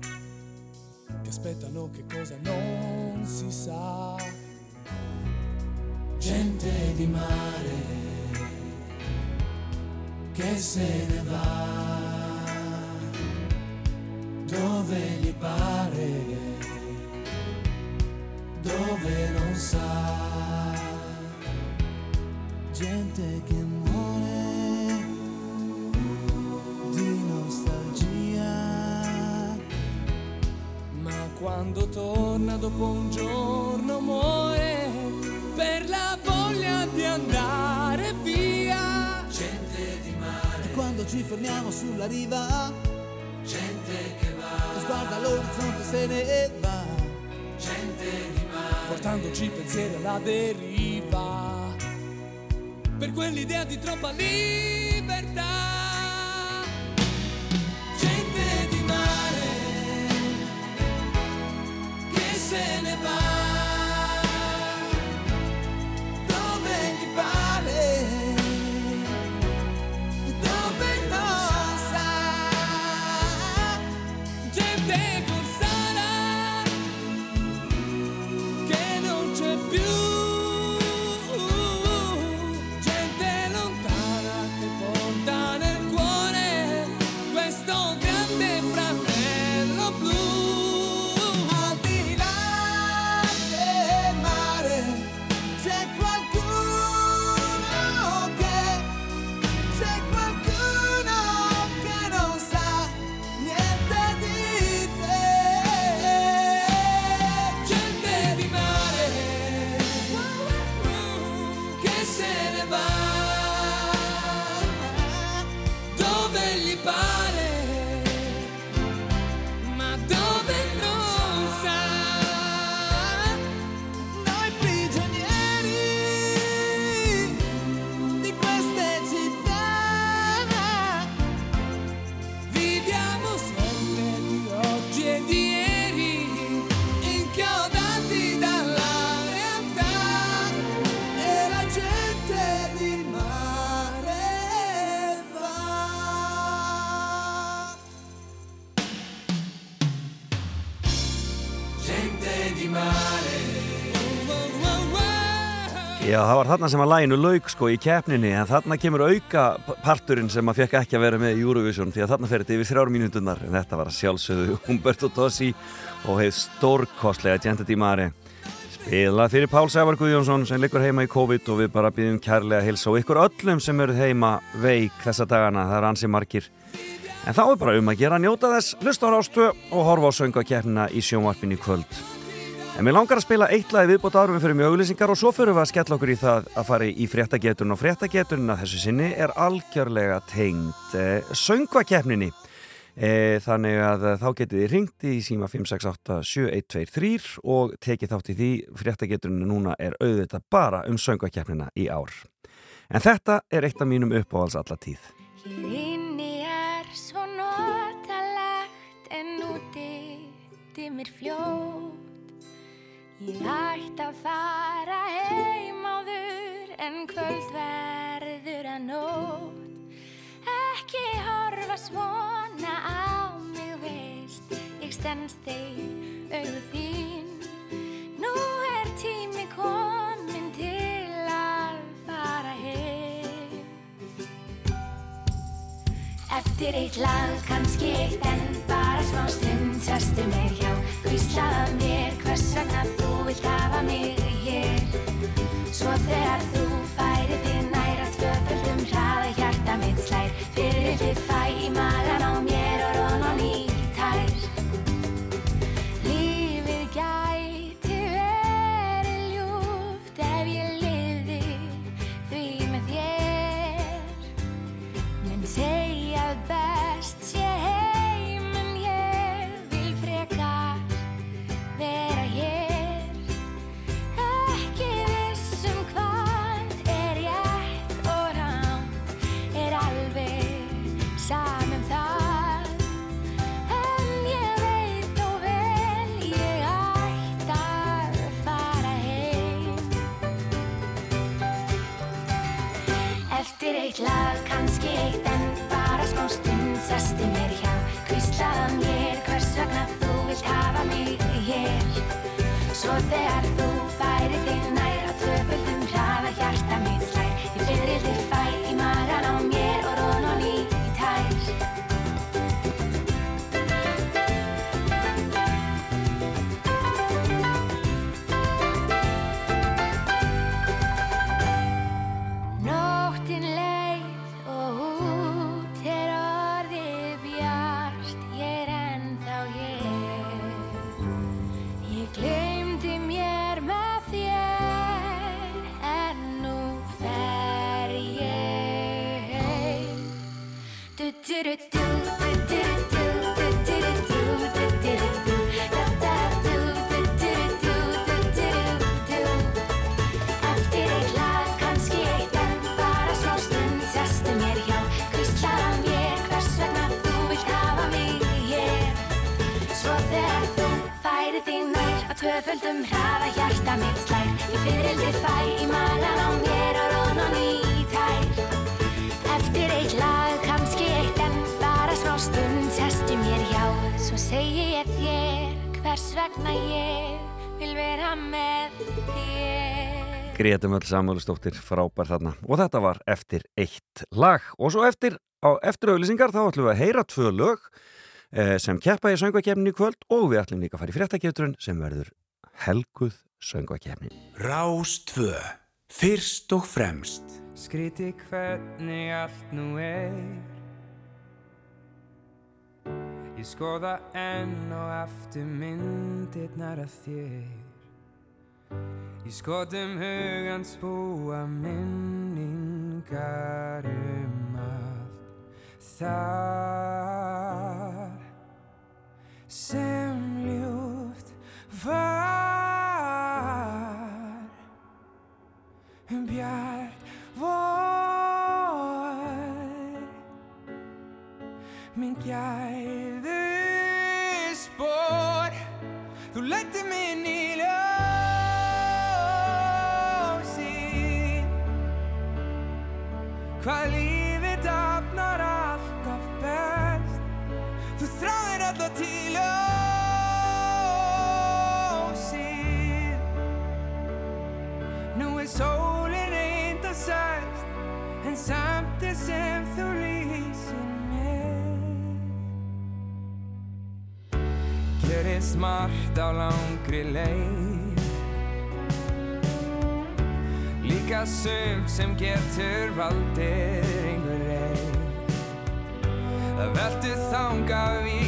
S14: che aspettano che cosa non si sa.
S15: Gente di mare che se ne va dove gli pare, dove non Gente che muore di nostalgia.
S14: Ma quando torna dopo un giorno muore per la voglia di andare via.
S15: Gente di mare. E quando ci fermiamo sulla riva, gente che va. Lo sguardo all'orizzonte se ne va. Gente di mare.
S14: portandoci pensieri alla deriva. Quell'idea di troppa libertà.
S1: Já, það var þarna sem að læginu lauk sko í keppninni en þarna kemur auka parturinn sem að fekk ekki að vera með í Eurovision því að þarna fer þetta yfir þrjár mínútunar en þetta var að sjálfsögðu Humberto Tossi og hefð stórkostlega Gente Di Mare. Spila fyrir Pál Sævar Guðjónsson sem liggur heima í COVID og við bara býðum kærlega að hilsa og ykkur öllum sem eru heima veik þessa dagana, það er ansi margir. En þá er bara um að gera njóta þess hlusta á rástu og horfa á söngakeppnina í sjónvarpinu í kvöld En mér langar að spila eitt lagi viðbót árum við fyrir mjög auglýsingar og svo fyrir við að skella okkur í það að fara í fréttageturinn og fréttageturinn að þessu sinni er algjörlega tengd eh, söngvakeppninni. Eh, þannig að eh, þá getið þið ringt í síma 5687123 og tekið þátt í því fréttageturinn núna er auðvitað bara um söngvakeppnina í ár. En þetta er eitt af mínum uppáhalds alla tíð.
S16: Hér inni er svo notalegt en úti dimmir fljót Ég ætti að fara heim áður en kvöld verður að nót Ekki horfa svona á mig veist Ég stendst þeir auðu þín. Nú er tími komin til að fara heim. Eftir eitt lag, kannski eitt en bara smá stund Sestu mig hjá, hvíslaða mér hvers vegna þú vilt hafa mig hér. Svo þegar þú færi þig næra tvöföldum hraða hjarta mitt slær. Fyrir þið fæ í magan á mér stund Sestu mér hjá, hvíslaða mér hvers vegna þú vilt hafa mig hér? Svo þegar þú færi þig nær vegna ég vil vera með þér
S1: Grétum öll Samuelsdóttir frábær þarna. Og þetta var eftir eitt lag. Og svo eftir, á, eftir auðlýsingar þá ætlum við að heyra tvö lög eh, sem keppa í söngvakefnin í kvöld. Og við ætlum líka að fara í fréttakefturinn sem verður helguð söngvakefnin
S6: Rás 2. Fyrst og fremst.
S17: Skríti hvernig allt nú er Ég skoða enn og aftur myndirnar af þér. Í skotum hugans búa minningar um allt Það sem ljúft var. Um bjart vor minn gæðu hvað lífið dafnar alltaf best. Þú þráðir alltaf til ljósi Nú er er sólin reynda sæst En samt er sem þú lýsir mér Gerist margt á langri leið Líka sumt sem getur valdið einhver reið Það veldur þanga við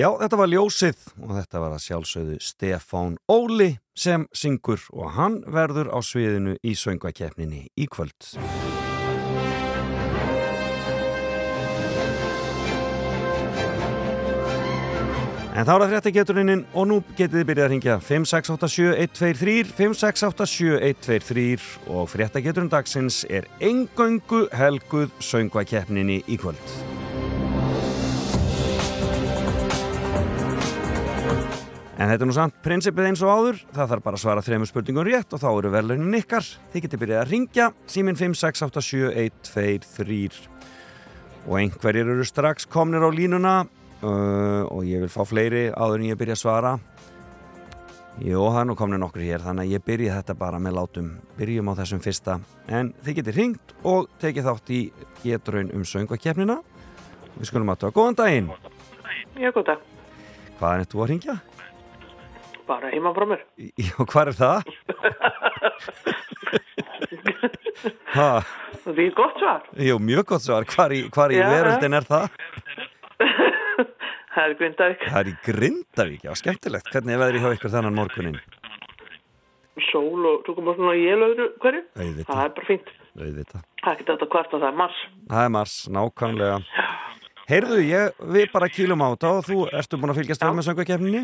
S1: Já, þetta var ljósið og þetta var að sjálfsögðu Stefán Óli sem syngur og hann verður á sviðinu í söngvakeppninni í kvöld. En þá er það fréttageturinn og nú getið þið byrjað að ringja 5687123 5687123 og fréttageturinn dagsins er engöngu helguð söngvakeppninni í kvöld. En þetta er nú samt prinsipið eins og áður, það þarf bara að svara þremur spurningum rétt og þá eru verðlaunin ykkar. Þið getið byrjað að ringja, síminn 5687123 og einhverjir eru strax komnir á línuna uh, og ég vil fá fleiri áður en ég byrja að svara. Jó, það er nú komnir nokkur hér, þannig að ég byrja þetta bara með látum. Byrjum á þessum fyrsta. En þið getið ringt og tekið þátt í getraun um söngvakefnina. Við skulum að tóa góðan daginn.
S12: Já, góð dag.
S1: Hvaðan er þú að ringja?
S12: Bara heima frá mér.
S1: Já, hvað er það? ha,
S12: Það er gott svar.
S1: jú, mjög gott svar. Hvar í, hvar í
S12: Já,
S1: veröldin er það?
S12: Það er Grindavík.
S1: Það er í Grindavík, já, skemmtilegt. Hvernig er veðrið hjá ykkur þannan morgunin?
S12: Sól og svo komum svona jél öðru hverju.
S1: Auðvitað.
S12: Það er bara fínt.
S1: Auðvitað.
S12: Það er ekki þetta hvart að það er mars.
S1: Það er mars, nákvæmlega. Heyrðu, ég, við bara kýlum á þetta og þú ertu búin að fylgjast vel með söngvakefninni?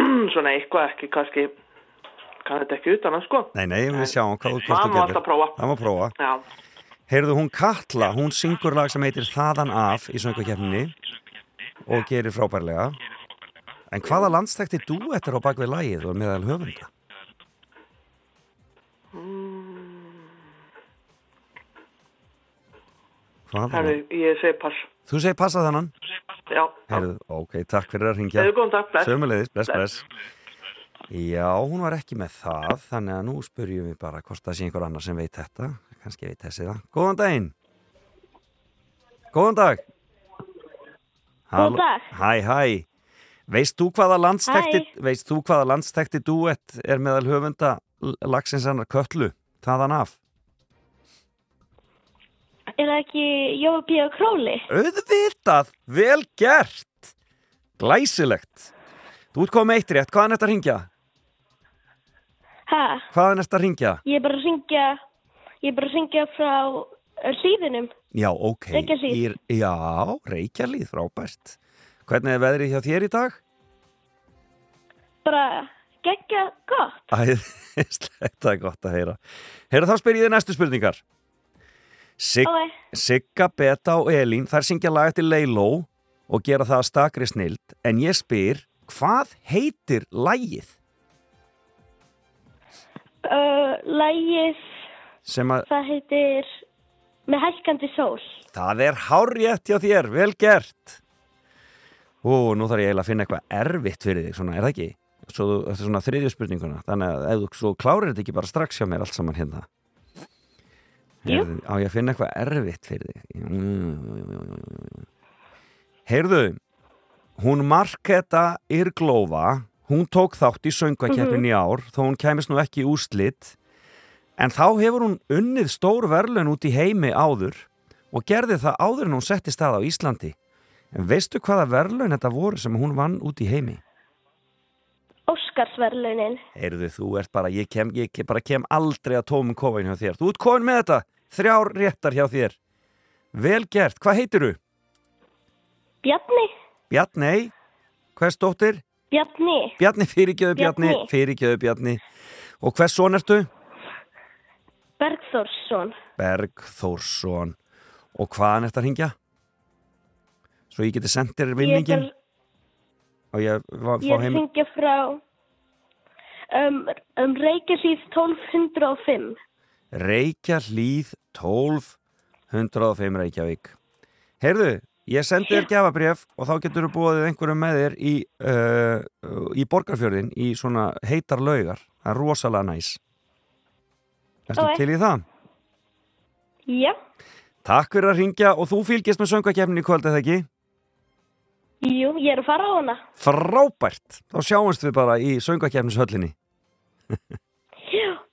S12: svona eitthvað ekki, kannski kann þetta ekki utan að sko.
S1: Nei, nei, við sjáum hvað þú
S12: Það má alltaf prófa.
S1: Það má prófa.
S12: Já.
S1: Heyrðu, hún Katla, hún syngur lag sem heitir Þaðan af í söngvakefninni og gerir frábærlega. En hvaða landstækti duett er á bakvið lagið og meðal höfunda? Hvað
S12: Herru, ég segi pass.
S1: Þú segir passa þannan?
S12: Já.
S1: Heyrðu, ok, takk fyrir að ringja.
S12: Heyrðu, góðan dag, bless.
S1: Sömulegis, bless,
S12: Bless.
S1: bless. Já, hún var ekki með það, þannig að nú spurjum við bara hvort það sé einhver annar sem veit þetta. Kannski veit þessi það. Góðan daginn. Góðan dag. Halló.
S18: dag.
S1: Hæ, hæ. Veist þú hvaða landstekti, veist þú hvaða landstekti duett er meðal höfunda lagsins hennar köllu? Þaðan af.
S18: Er það ekki Jói og Króli?
S1: Auðvitað, vel gert. Glæsilegt. Þú með eitt rétt, hvaðan er þetta að ringja?
S18: Hæ?
S1: Hvaðan er þetta að ringja?
S18: Ég er bara að syngja, ég er bara að syngja frá uh, hlýðinum.
S1: Já, ok.
S18: Reykjahlíð.
S1: Í- Já, Reykjalíð, frábært. Hvernig er veðrið hjá þér í dag?
S18: Bara geggja gott.
S1: Æðislegt, það er gott að heyra. Heyra þá spyr ég þið næstu spurningar. Sig
S18: Ok.
S1: Sigga, Beta og Elín, þær syngja lag eftir Leiló og gera það að stakri snild en ég spyr, hvað heitir lægið
S18: Uh, lægið,
S1: sem að
S18: það heitir Með hækkandi sól.
S1: það er hárrétt hjá þér, vel gert Ó, nú þarf ég eiginlega að finna eitthvað erfitt fyrir þig, svona, er það ekki? Svo, þetta er svona þriðju spurninguna þannig að ef þú klárir þetta ekki bara strax hjá mér allt saman hérna
S18: Jú.
S1: Heyrðu, Á ég að finna eitthvað erfitt fyrir þig. Heyrðu hún Marketa Irglófa hún tók þátt í söngvakeppnin í ár þó hún kæmist nú ekki í úslit en þá hefur hún unnið stór verðlun út í heimi áður og gerði það áður en hún setti stað á Íslandi en veistu hvaða verðlun þetta voru sem hún vann út í heimi?
S18: Óskarsverlunin.
S1: Heyrðu, þú ert bara, ég kem, ég bara kem aldrei að tómum kofin hjá þér. Þú ert komin með þetta, þrjár réttar hjá þér. Vel gert, hvað heitirðu?
S18: Bjarni.
S1: Bjarnei, hvers dóttir?
S18: Bjarni.
S1: Bjarni, fyrirgjöðu Bjarni,
S18: Bjarni.
S1: fyrirgjöðu Bjarni. Og hvers son ertu?
S18: Bergþórsson.
S1: Bergþórsson. Og hvaðan ertu að hringja? Svo ég geti sendt þér vinningin ég
S18: er
S1: heim.
S18: hringja frá um, um Reykjahlíð 1205.
S1: Reykja hlýð 12 105 Reykjavík Heyrðu, ég sendi þér gjafabref og þá getur þú búið einhverjum með þér í, uh, í borgarfjörðin í svona heitar laugar það er rosalega næs Ertu
S18: Ok.
S1: til í það?
S18: Já.
S1: Takk fyrir að ringja og þú fylgist með söngakefnin í kvöld eða ekki?
S18: Jú, ég er að fara á hana.
S1: Frábært! Þá sjáumst við bara í söngakefnishöllinni.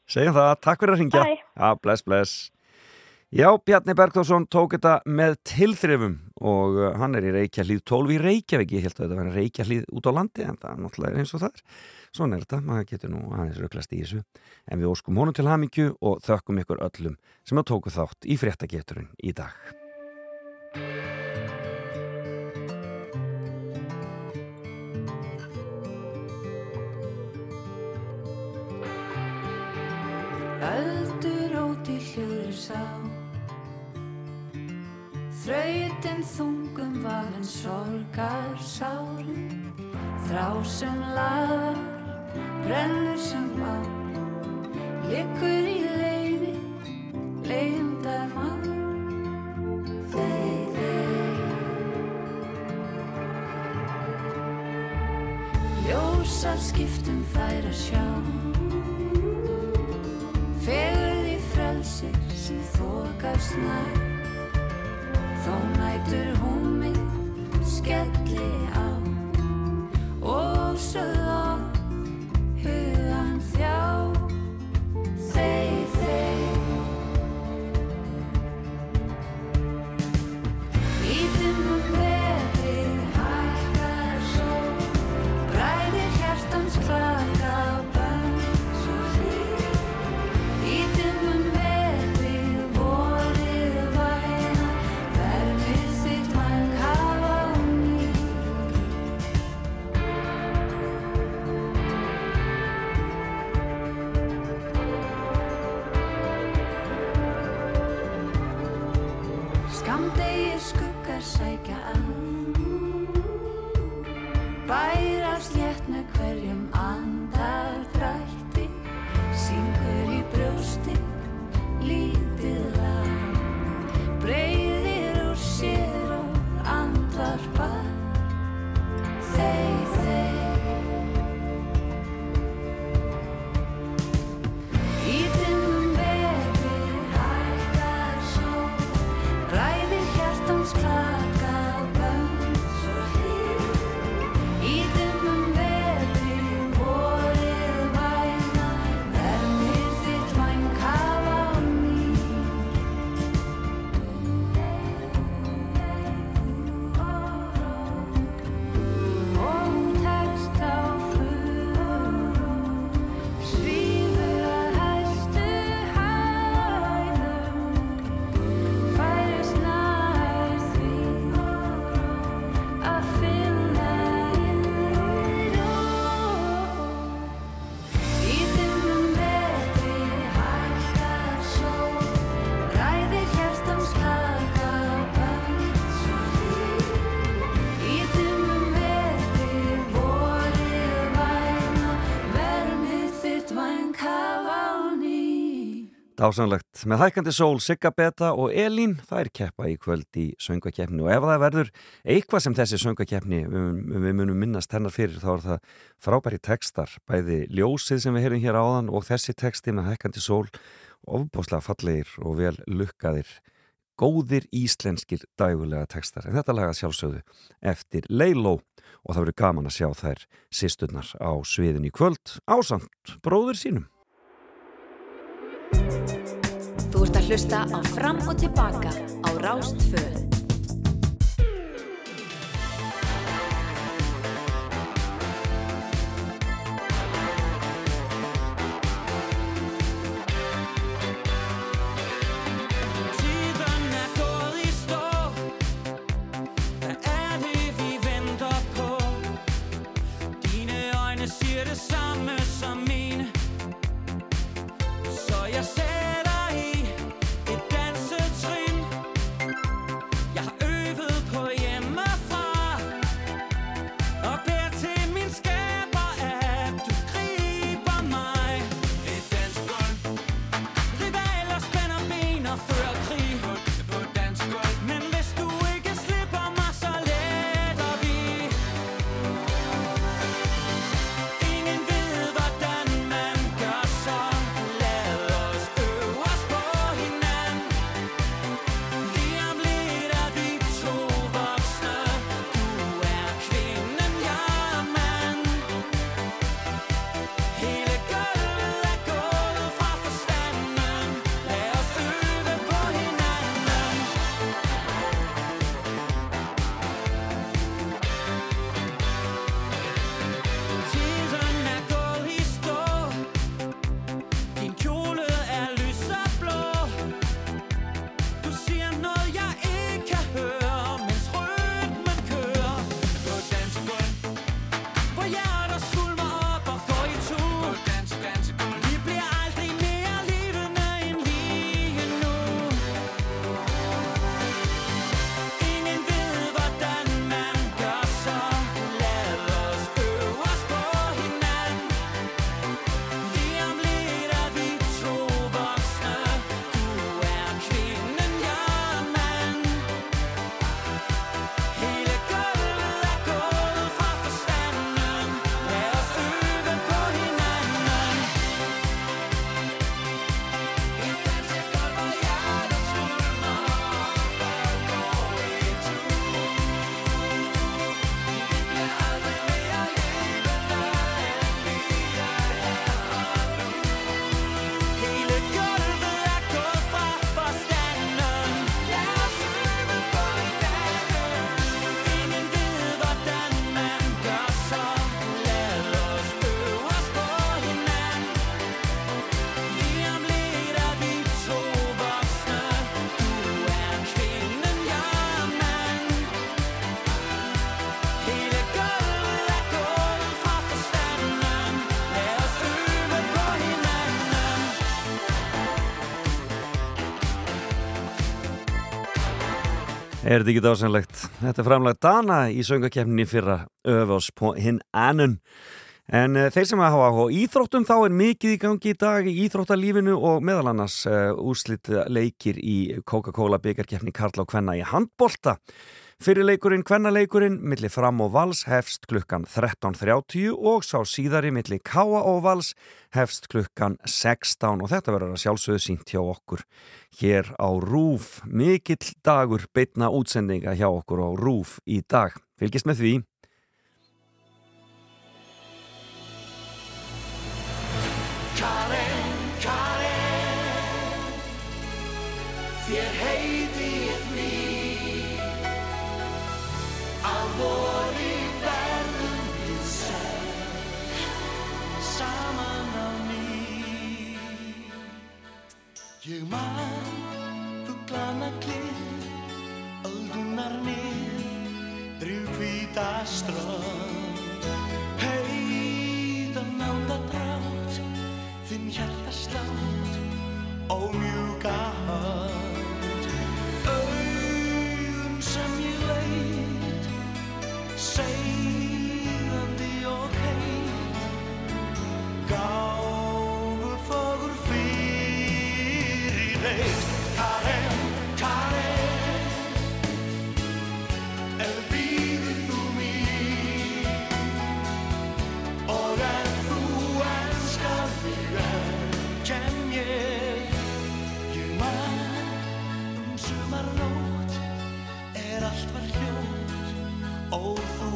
S1: Segjum það, takk fyrir að ringja. Já, bless, bless. Já, Bjarni Bergþórsson tók þetta með tilþrifum og uh, hann er í Reykjahlíð 12 í Reykjavík, ég held að þetta var Reykjahlíð út á landi en það er náttúrulega eins og það er. Svona er þetta, maður getur nú aðeins röklast í þessu. En við óskum honum til hamingju og þökkum ykkur öllum sem að tóku þátt í fréttageturinn í dag
S9: Öldur í hljóður sá Þrautin þungum vafinn sorgar sárum Þrá sem laðar, brennur sem bá Liggur í leiði, leindar má Þey, þey Ljósa skiptum fær að sjá Fegurð í frelsir sem þokast nær. Þó nætur hún mig skelli á. Og sögð
S1: Dásanlegt. Með hækandi sól, Sigga Beta og Elín, þær keppa í kvöld í söngvakeppni og ef það verður eitthvað sem þessi söngvakeppni við, við munum minnast hennar fyrir þá er það frábæri textar, bæði ljósið sem við heyrum hér áðan og þessi texti með hækandi sól, ofbáslega fallegir og vel lukkaðir góðir íslenskir dægulega textar en þetta laga sjálfsögðu eftir Leiló og það verður gaman að sjá þær sýsturnar á sviðin í kvöld ásamt bróður sínum
S2: Þú ert að hlusta á Fram og Tilbaka á Rástföð.
S7: Er
S1: þetta ekki dásanlegt? Þetta er framlega Dana í söngakefninni fyrra öfus på hinn annun. En uh, þeir sem hafa á íþróttum þá er mikið í gangi í dag í íþróttalífinu og meðal annars uh, úslit leikir í Coca-Cola byggarkefni Karla og Kvenna í handbolta. Fyrir leikurinn Kvennaleikurinn milli fram og vals hefst klukkan 13.30 og sá síðari milli Káa og vals hefst klukkan 16 og þetta verður að sjálfsögðu sínt hjá okkur hér á Rúf. Mikill dagur beitna útsendinga hjá okkur á Rúf í dag. Fylgist með því.
S7: Ég man fuglana klið Öldunar nýr Drif
S5: old.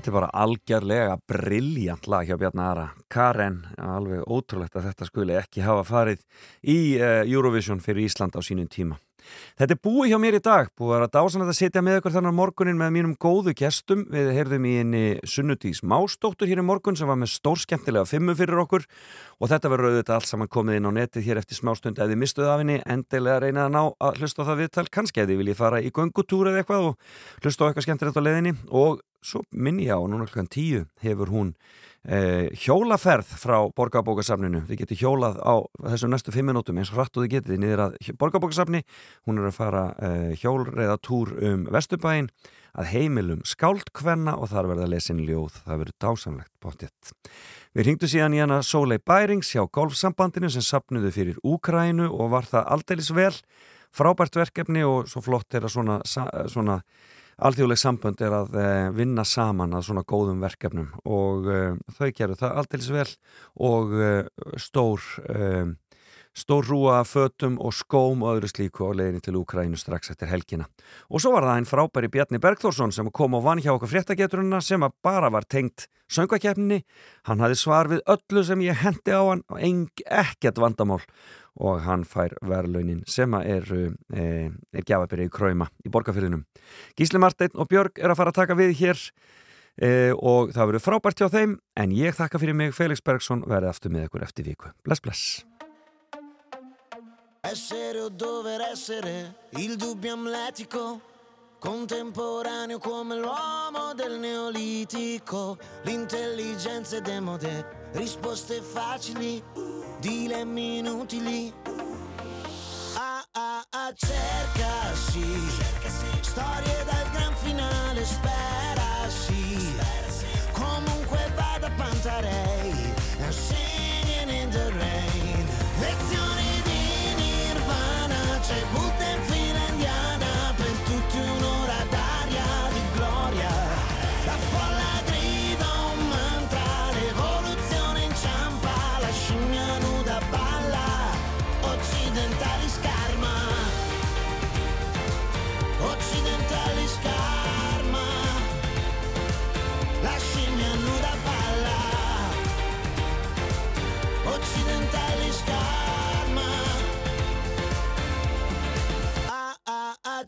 S1: Þetta er bara algjörlega brilljant lag hjá Bjarni Ara. Karen, alveg ótrúlegt að þetta skuli ekki hafa farið í uh, Eurovision fyrir Ísland á sínum tíma. Þetta er búið hjá mér í dag, búið að dásanlega að sitja með ykkur þannig morgunin með mínum góðu gestum. Við heyrðum í henni Sunnudís Másdóttur hér í morgun sem var með stórskemmtilega fimmu fyrir okkur og þetta verður auðvitað allt saman komið inn á netið hér eftir smástund ef þið mistuðu af henni, endilega reynað að ná að hlusta á það viðtal, kannski ef þið viljið fara í göngutúr eða eitthvað og hlusta á eitthvað skemmtilegt á leiðinni og svo minni ég á, núna klukkan tíu hefur hún eh, hjólaferð frá borgarbókasafninu. Þið getur hjólað á þessum næstu fimm minútum eins hratt og þið getið. Niður að borgarbókasafni hún er að fara eh, hjólreiðatúr um Vesturbæin að heimilum skáldkvenna og þar verða lesin ljóð, það verður dásamlegt bóttið. Við ringdu síðan í hana Sólei Bærings hjá golfsambandinu sem sapnuðu fyrir Úkrænu og var það aldeilis vel, frábært verkefni og svo flott er að svona, svona alþjóðleg sambönd er að eh, vinna saman að svona góðum verkefnum og eh, þau gerðu það aldeilis vel og eh, stór eh, stór rúa, fötum og skóm og öðru slíku á leiðinni til Úkrænu strax eftir helgina. Og svo var það einn frábæri Bjarni Bergþórsson sem kom og vann hjá okkur fréttageturuna sem bara var tengt söngakefninni. Hann hafði svar við öllu sem ég hendi á hann og ekkert vandamál og hann fær verðlaunin sem er, e, er gjafabyrja í kræma í borgarfyrðinum. Gísli Marteinn og Björg er að fara að taka við hér e, og það verður frábært hjá þeim en ég þakka fyrir mig Felix Bergsson verði aftur með ykkur eftir viku. Bless, bless.
S8: Essere o dover essere, il dubbio amletico, contemporaneo come l'uomo del neolitico, l'intelligenza è demode, risposte facili, dilemmi inutili. Ah ah ah, cercasi, storie dal gran finale, sperasi, comunque vada Pantarei, say, move.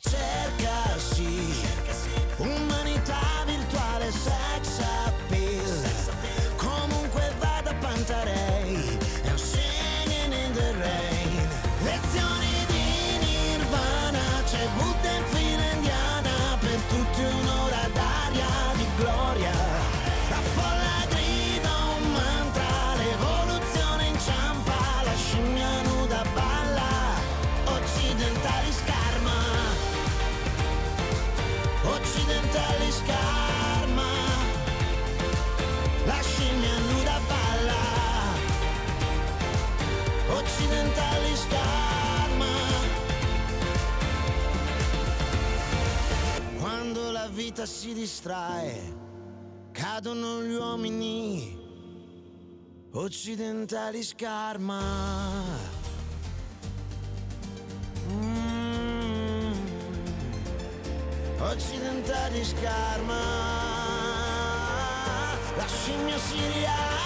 S8: cercasi, cercasi. un vita si distrae, cadono gli uomini occidentali scarma. Mm. Occidentali scarma, la scimmia si rialza.